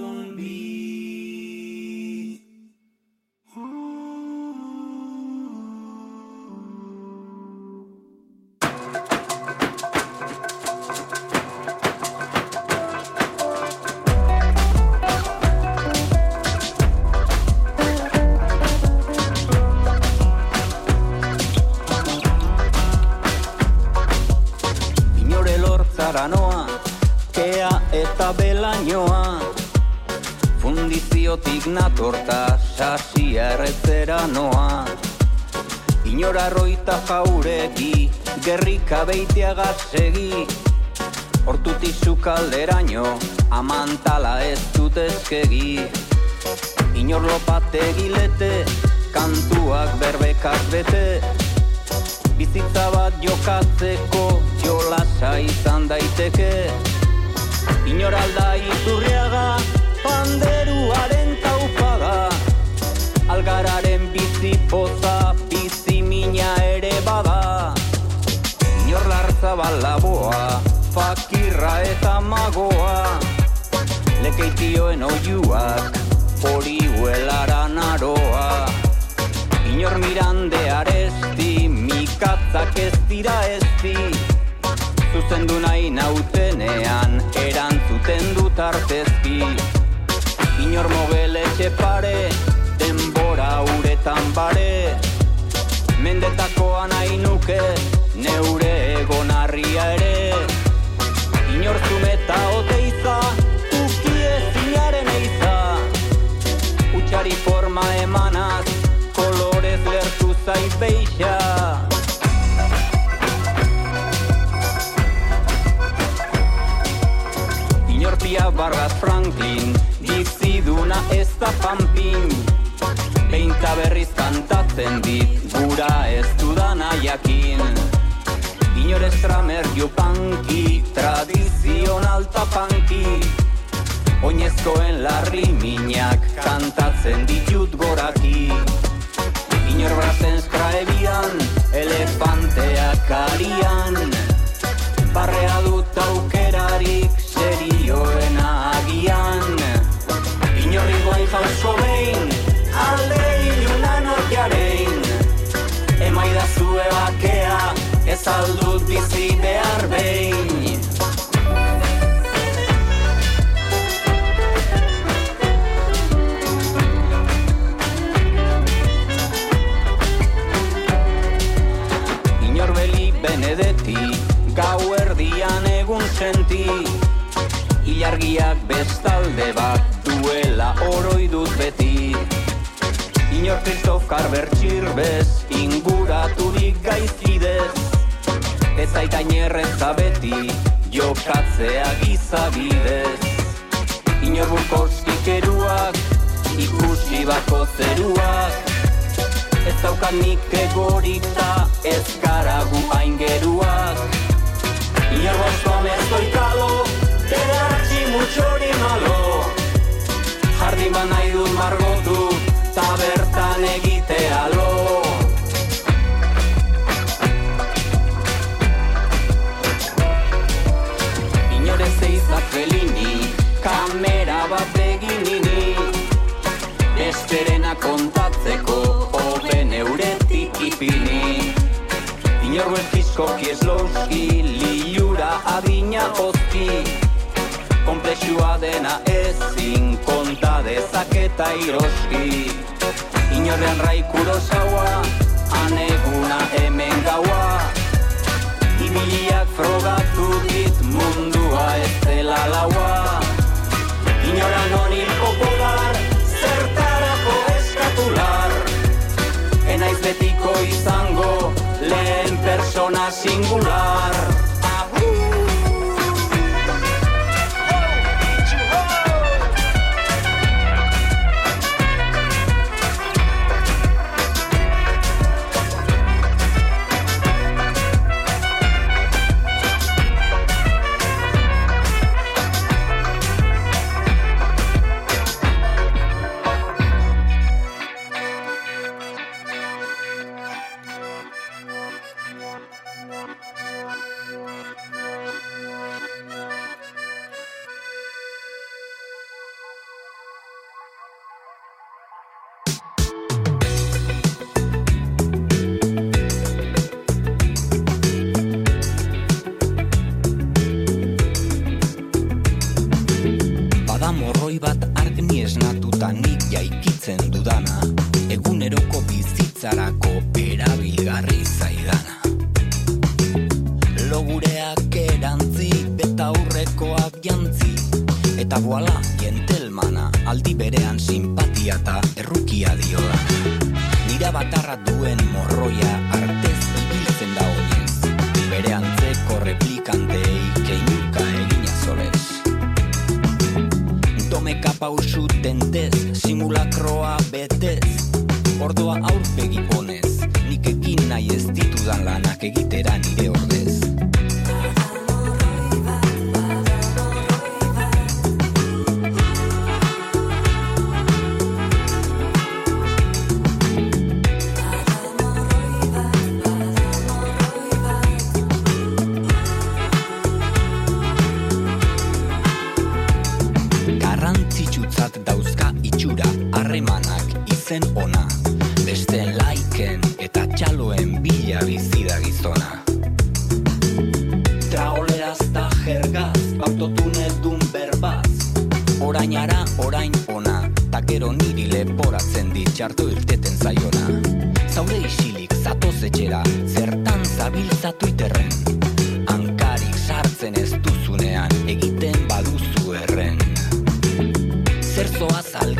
Gau erdian egun senti Ilargiak bestalde bat duela oroi dut beti. Inor Kristof Karber inguraturik gaizkidez Ez aitain erreza beti jokatzea gizabidez Inor Burkoskik eruak ikusi bako zeruak Ez daukat nik egorik ta ez gara gu aingeruak Inor bostoan ez doikalo, ederatzi mutxori malo. Jardin bat nahi dut margotu, ta bertan egitea lo Inore zeizak felini, kamera bat egin nini Besterena kontatzeko, hoben euretik ipini. Inor belkizkoki eslauski, Komplexua dena ezin konta dezaketa iroski Inorrean raikuro zaua, aneguna hemen gaua. Ibiliak frogatu dit mundua ez dela laua. Inoran honi popular, zertarako eskatular. Enaiz betiko izango, lehen persona singular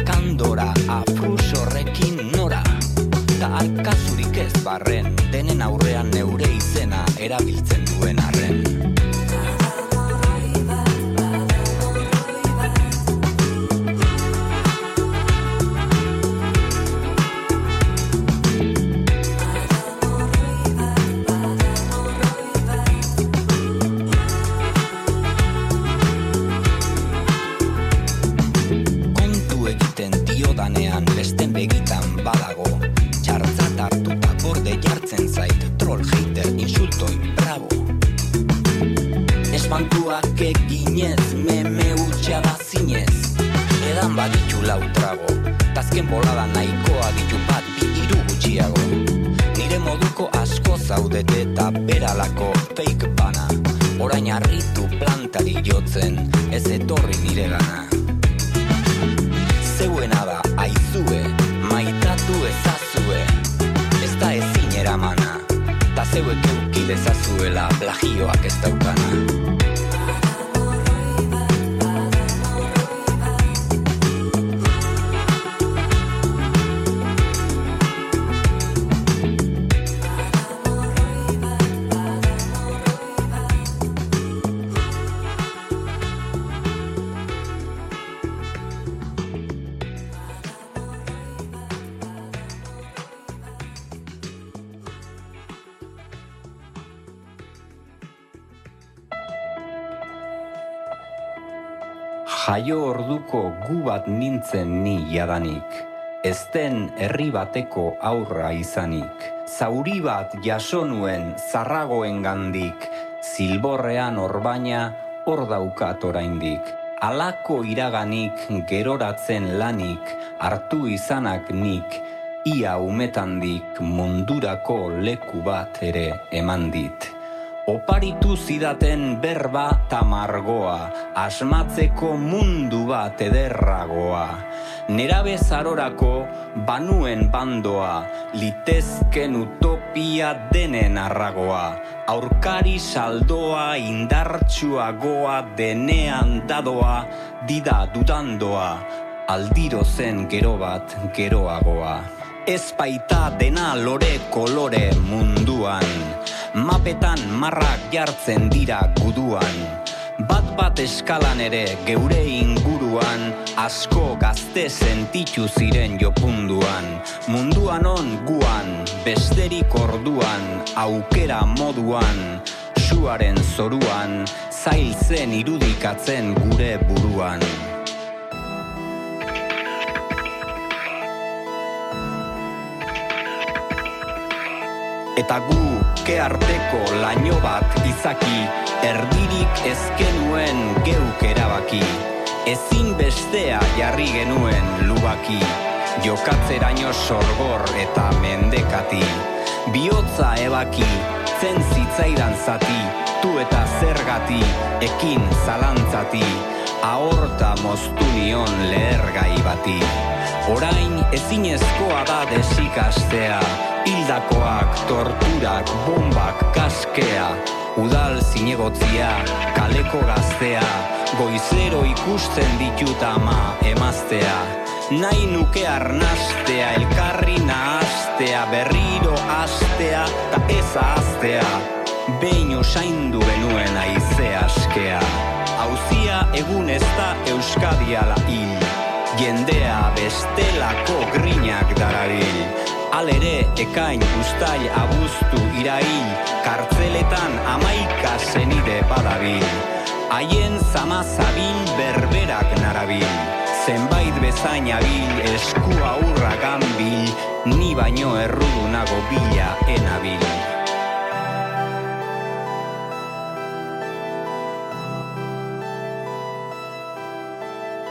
zoaz alkandora, afrusorrekin nora? Ta alkazurik ez barren, denen aurrean neure izena erabiltzen duen arren baditu lau trago Tazken bolada nahikoa ditu bat bi hiru gutxiago. Nire moduko asko zaudete eta beralako fake bana. Orain harritu plantari jotzen, ez etorri nire gana. Zeuena da, aizue, maitatu ezazue. Ez da ezin eramana, ta zeuek euki dezazuela plagioak ez daukana gu bat nintzen ni jadanik, ezten herri bateko aurra izanik. Zauri bat jaso nuen zarragoen gandik, zilborrean orbaina hor daukat oraindik. Alako iraganik geroratzen lanik, hartu izanak nik, ia umetandik mundurako leku bat ere eman dit. Oparitu zidaten berba tamargoa, asmatzeko mundu bat ederragoa. Nera bezarorako banuen bandoa, litezken utopia denen arragoa. Aurkari saldoa indartsuagoa denean dadoa, dida dudandoa, aldiro zen gero bat geroagoa. Ez baita dena lore kolore munduan, mapetan marrak jartzen dira guduan. Bat bat eskalan ere geure inguruan, asko gazte sentitu ziren jopunduan. Munduan on guan, besterik orduan, aukera moduan, suaren zoruan, zail zen irudikatzen gure buruan. Eta gu ke arteko laino bat izaki, erdirik ezkenuen geuk erabaki. Ezin bestea jarri genuen lubaki, jokatzeraino sorgor eta mendekati. Biotza ebaki, zen zitzaidan zati, tu eta zergati, ekin zalantzati, ahorta moztu nion lehergai bati. Orain ezinezkoa da desikastea, hildakoak, torturak, bombak, kaskea, udal zinegotzia, kaleko gaztea, goizero ikusten ditut ama emaztea. Nahi nuke arnastea, elkarri nahastea, berriro astea, ta ez ahaztea. Behin usaindu benuen aize askea. Hauzia egun ez da Euskadi ala hil. Jendea bestelako grinak darabil. Alere, ekain, ustail, abuztu, irail, kartzeletan amaika zenide badabil. Haien zama zabil berberak narabil. Zenbait bezain abil, eskua urra gambil, ni baino errudunago bila enabil.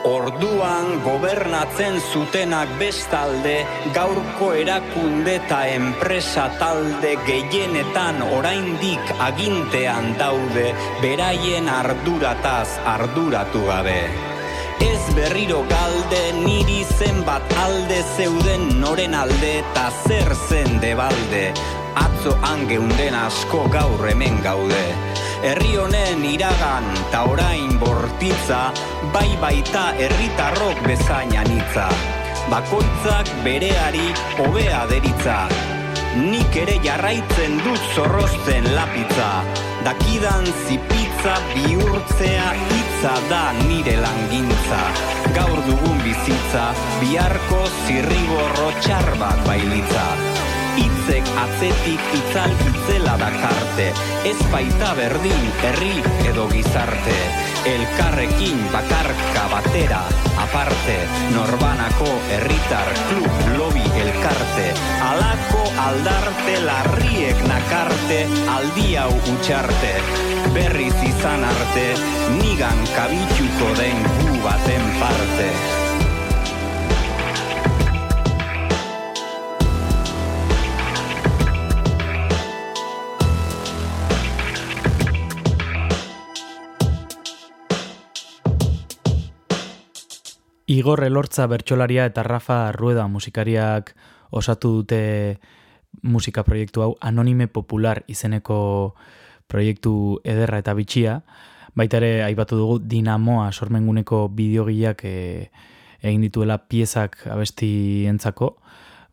Orduan gobernatzen zutenak bestalde, gaurko erakunde eta enpresa talde gehienetan oraindik agintean daude, beraien ardurataz arduratu gabe. Ez berriro galde niri zenbat alde zeuden noren alde eta zer zen debalde, atzo angeunden asko gaur hemen gaude. Herri honen iragan ta orain bortitza, bai baita herritarrok bezain anitza. Bakoitzak bereari hobea deritza. Nik ere jarraitzen dut zorrozten lapitza. Dakidan zipitza bihurtzea hitza da nire langintza. Gaur dugun bizitza, biharko zirriborro txar bat bailitza. Hitzek atzetik itzal itzela dakarte, ez baita berdin herri edo gizarte. Elkarrekin bakarka batera, aparte, norbanako herritar klub lobby elkarte. Alako aldarte larriek nakarte aldi hau utxarte berriz izan arte nigan kabitxuko den gu baten parte Igor Elortza bertsolaria eta Rafa Rueda musikariak osatu dute musika proiektu hau Anonime Popular izeneko proiektu ederra eta bitxia. Baita ere aipatu dugu Dinamoa sormenguneko bideogileak e, egin dituela piezak abesti entzako,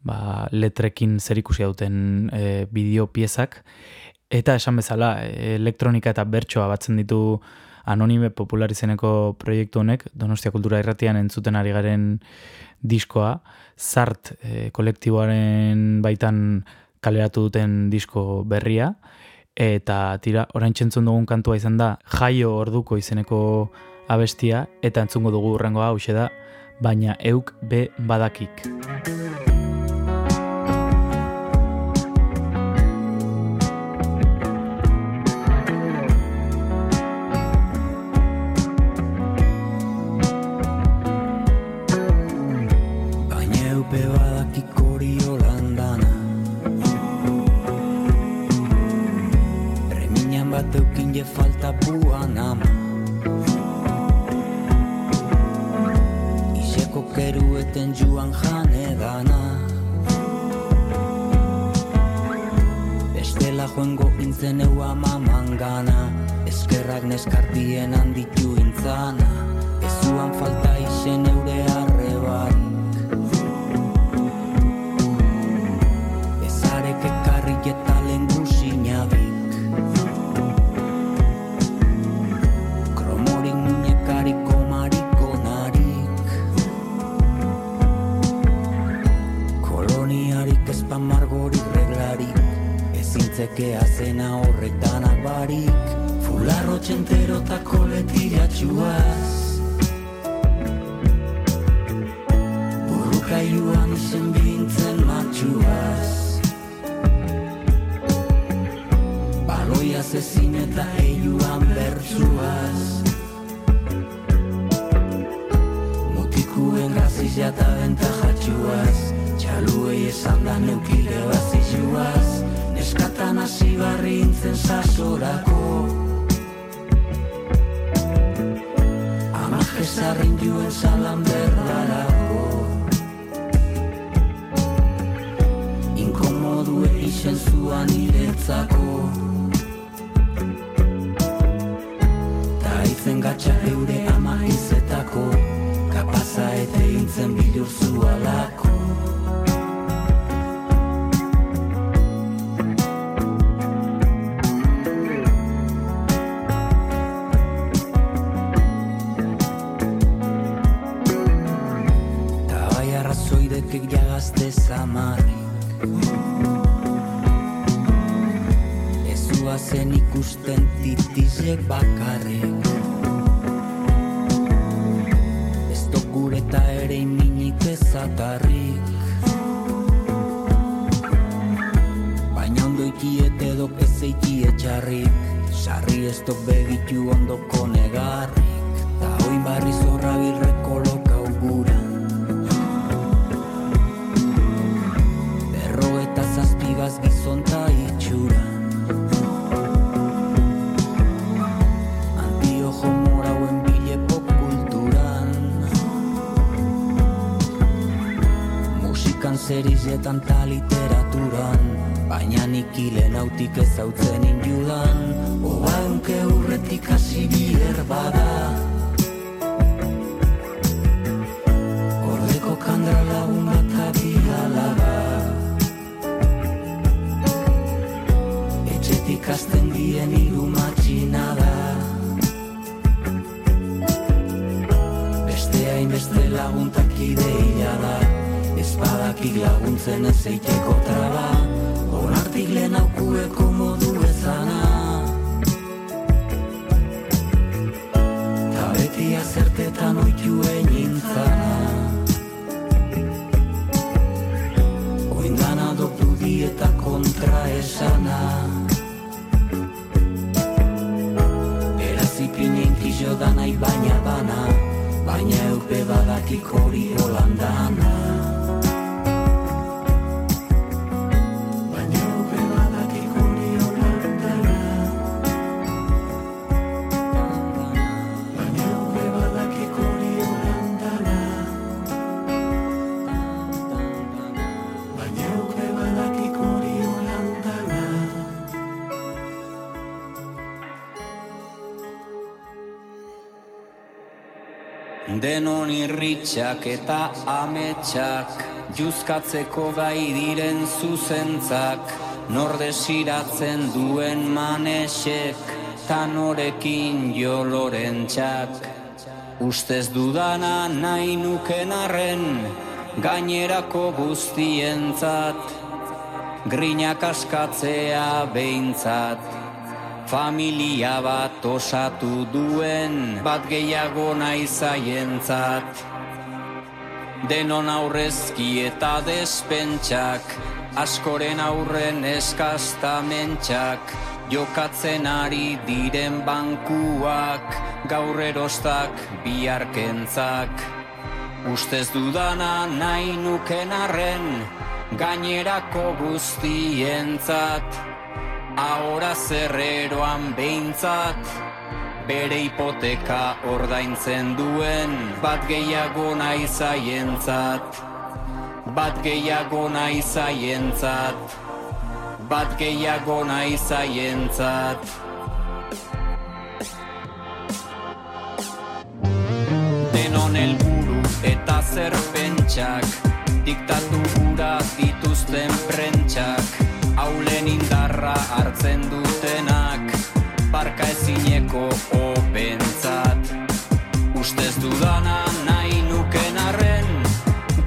ba, letrekin zer ikusi duten e, bideo piezak. Eta esan bezala, elektronika eta bertsoa batzen ditu anonime popular izeneko proiektu honek, Donostia Kultura Irratian entzuten ari garen diskoa, Zart e, kolektiboaren baitan kaleratu duten disko berria, eta tira, orain txentzun dugun kantua izan da, jaio orduko izeneko abestia, eta entzungo dugu urrengoa hau da, baina euk be badakik. Baina eupe badakik hori holandana Reminan bat eukin je falta buan ama. Iseko kerueten joan jane dana. Bestela joengo intzen eu amaman gana Eskerrak neskartien handitu intzana. Ezuan falta izen Ezintzekea zena horretanak barik Fularro txentero eta koletiratxuaz Burrukaiuan izen bintzen matxuaz. Baloia zezin eta eiuan bertzuaz Mutikuen grazizia eta bentajatxuaz Txaluei esan da neukile bazizuaz Neskatan hasi barri intzen sasorako Amak jesarrin juen salan berdarako. Inkomodue isen zuan iretzako. Ta itzen gatxa eure ama izetako. Kapaza eta intzen bilur zualako zen ikusten titizek bakarrik. Ez dokure eta ere iminik ezatarrik Baina ondo ikiet edo ezeiki etxarrik Sarri ez dok begitu ondoko negarrik. Ta oin barri zorra birreko Musikan zerizetan ta literaturan Baina nik hile nautik ezautzen injudan. Oba eunke urretik hasi bier bada irritxak eta ametsak Juzkatzeko gai diren zuzentzak. Nor desiratzen duen manesek Tanorekin jolorentxak Ustez dudana nahi nuken arren Gainerako guztientzat. Grinak askatzea behintzat Familia bat osatu duen bat gehiago nahi zaientzat. Denon aurrezki eta despentsak, askoren aurren eskaztamentsak, jokatzen ari diren bankuak, gaur erostak biharkentzak. Ustez dudana nahi nuken arren, gainerako guztientzat. Ahora zerreroan behintzat Bere hipoteka ordaintzen duen. Bat gehiago nahi zaientzat. Bat gehiago nahi zaientzat. Bat gehiago nahi zaientzat. Denon helburu eta zer pentsak. Diktatu gura dituzten prentsak. Haulen indarra hartzen dutenak Barka ezineko opentzat. Ustez dudana nahi nuken arren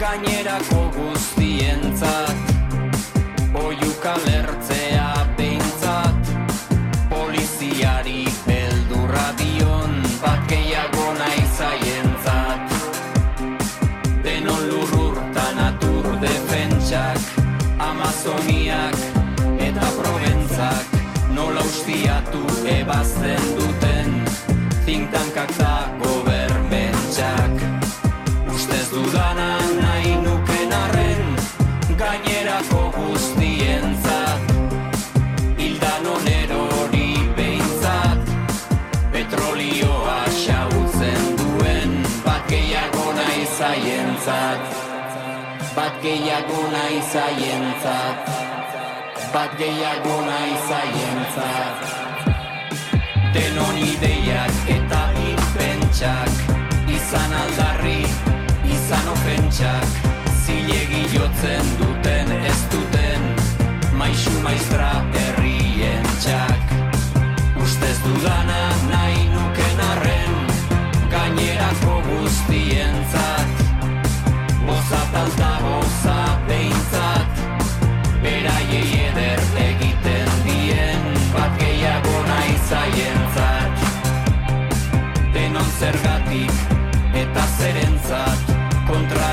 Gainerako guztientzat ustiatu ebazten duten Tintankak eta gobermentxak Ustez dudana nahi nuken arren Gainerako guztientzat. Hildanon erori behintzat Petrolioa xautzen duen. Bat gehiago nahi zaientzat Bat gehiago nahi zaientzat. Bat gehiago nahi zaientzat Denon ideiak eta irpentsak Izan aldarri, izan ofentsak. Zilegi jotzen duten ez duten Maixu maistra herrien txak Ustez dudana nahi nuken arren Gainerako guztientzat. Bozat alta boza zergatik eta zerentzat Kontra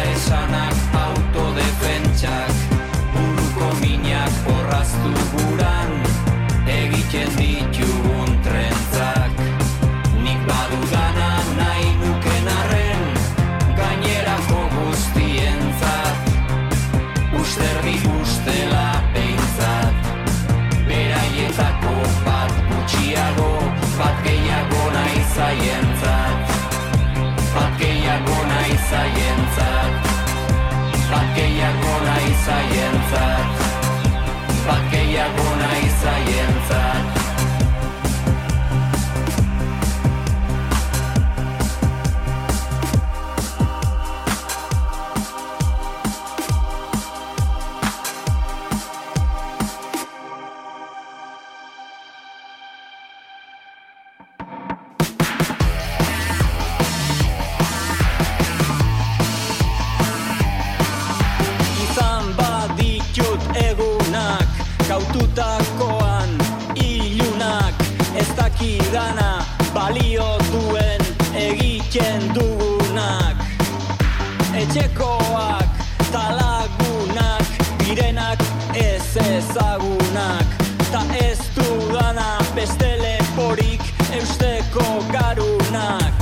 gehiago nahi zaientzat Bat gehiago nahi zaientzat Bat gehiago dakidana balio duen egiten dugunak. Etxekoak talagunak Direnak ez ezagunak. Ta ez dudana beste leporik eusteko garunak.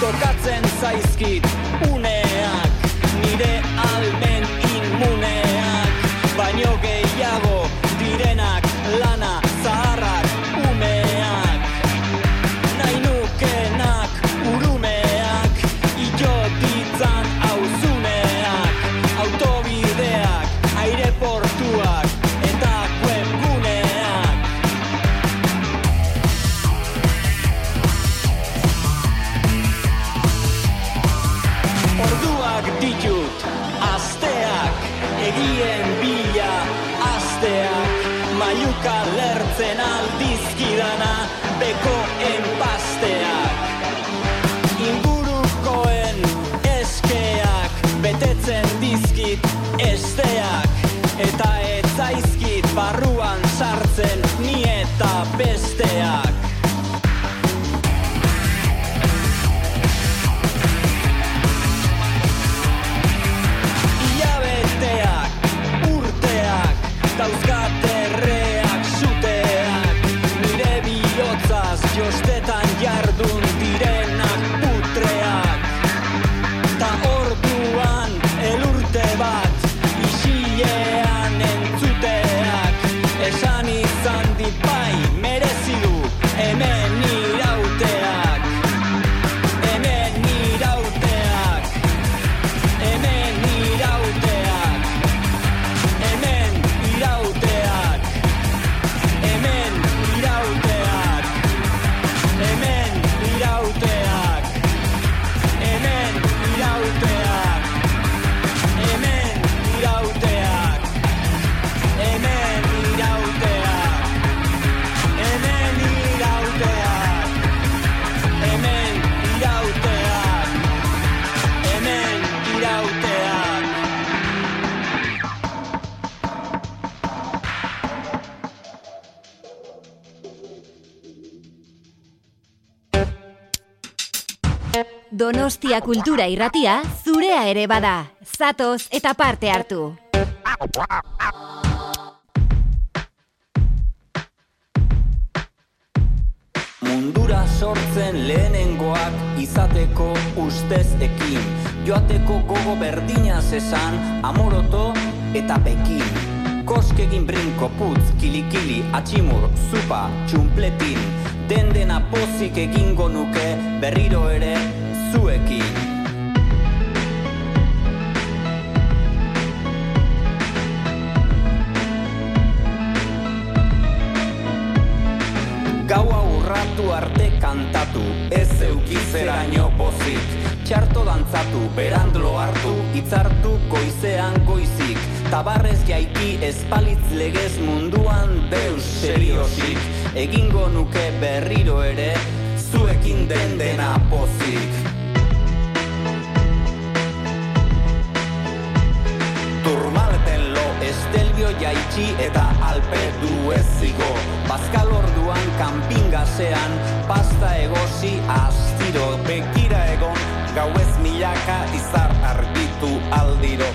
Tokatzen zaizkit Donostia kultura irratia zurea ere bada. Zatoz eta parte hartu. Mundura sortzen lehenengoak izateko ustez ekin Joateko gogo berdina esan amoroto eta pekin Koskegin brinko putz, kilikili, atximur, zupa, txumpletin Den dena pozik egingo nuke berriro ere zuekin. Gaua urratu arte kantatu, ez eukizeraino pozik. Txarto dantzatu, berandlo hartu, hitzartu goizean goizik. Tabarrez jaiki espalitz legez munduan deus seriosik Egingo nuke berriro ere, zuekin den dena pozik estelbio jaitsi eta alpe du ezigo Bazkal orduan kanpingasean pasta egosi astiro. Bekira egon gauez milaka izar argitu aldiro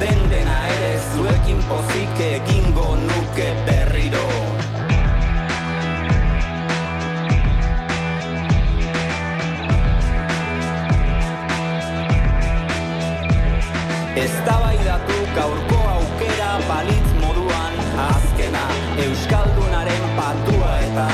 Den dena ere zuekin pozik egingo nuke berriro. Eztabaidatu gaurko aukera balitz moduan azkena Euskaldunaren patua eta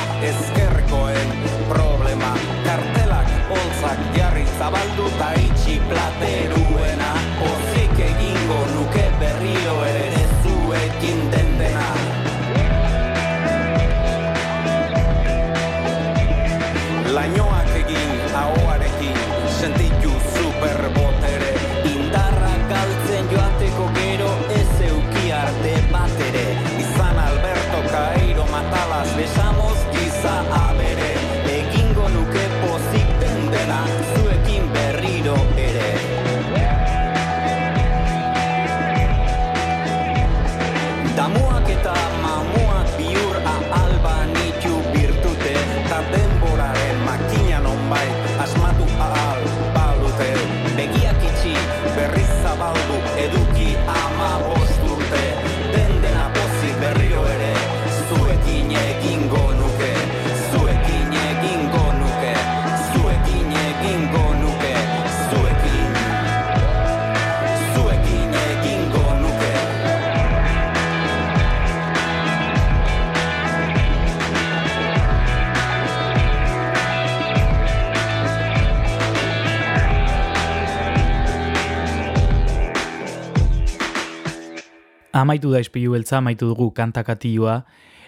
Amaitu da ispilu beltza, amaitu dugu kantakatioa,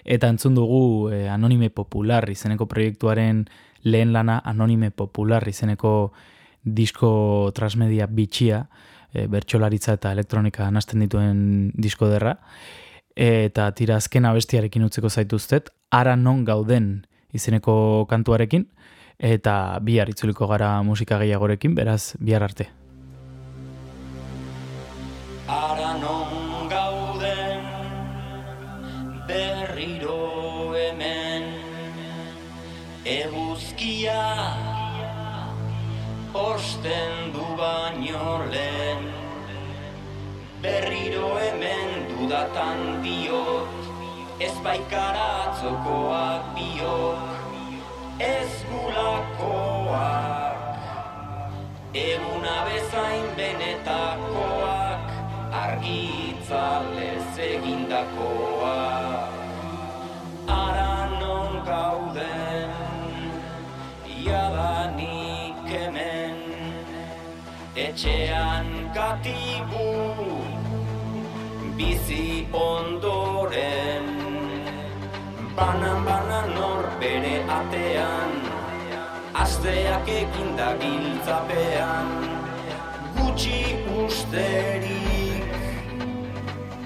eta entzun dugu eh, Anonime Popular izeneko proiektuaren lehen lana Anonime Popular izeneko disko transmedia bitxia, e, bertsolaritza eta elektronika nasten dituen disko derra, eta tira azken abestiarekin utzeko zaituztet, ara non gauden izeneko kantuarekin, eta bihar itzuliko gara musika gehiagorekin, beraz bihar arte. Ara non berriro hemen. Eguzkia osten du baino lehen. Berriro hemen dudatan diot ez baikara atzokoak biok ez gulakoak eguna bezain benetakoak argitzalez egindakoa. Ara non gauden jadanik hemen. Etxean katibu bizi ondoren. Banan banan nor bere atean asteak eginda giltzapean. Gutxi usterik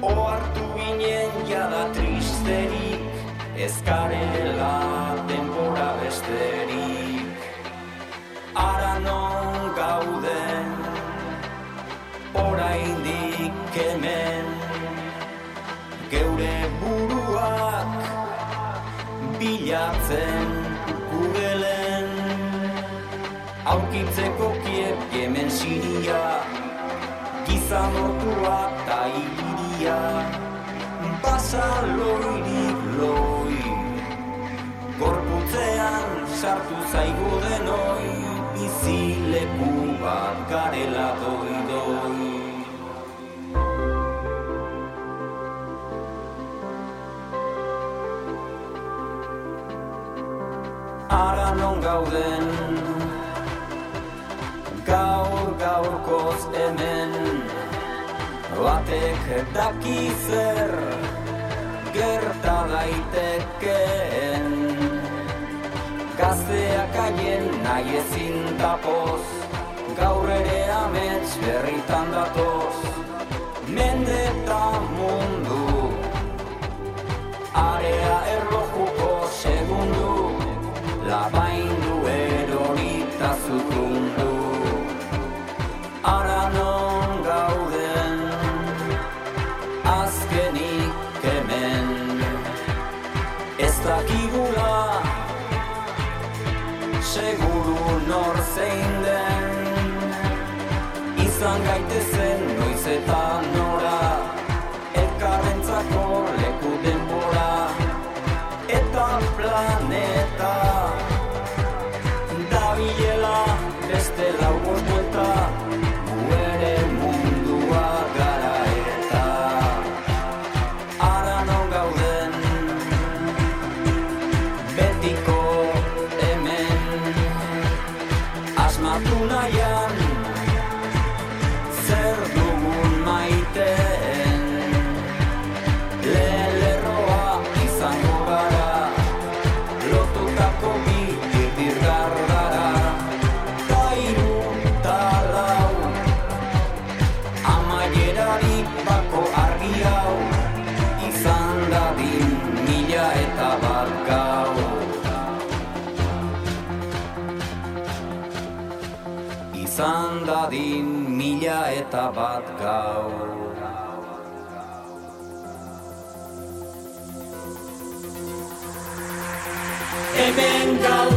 ohartu ginen jada tristerik ezkarela denbora besterik. Ara non gauden oraindik hemen. Geure buruak bilatzen gugelen aurkitzeko kiep hemen siria gizamortua eta iliria basa loirik loi gorputzean sartu zaigu denoi bizileku bat garela doi doi Ara non gauden Gaur gaurkoz hemen Batek daki zer Gerta daitekeen. Gazteak aien nahi ezin tapoz Gaur ere amets berritan datoz. Mende eta mundu dadin mila eta bat gau Hemen gaude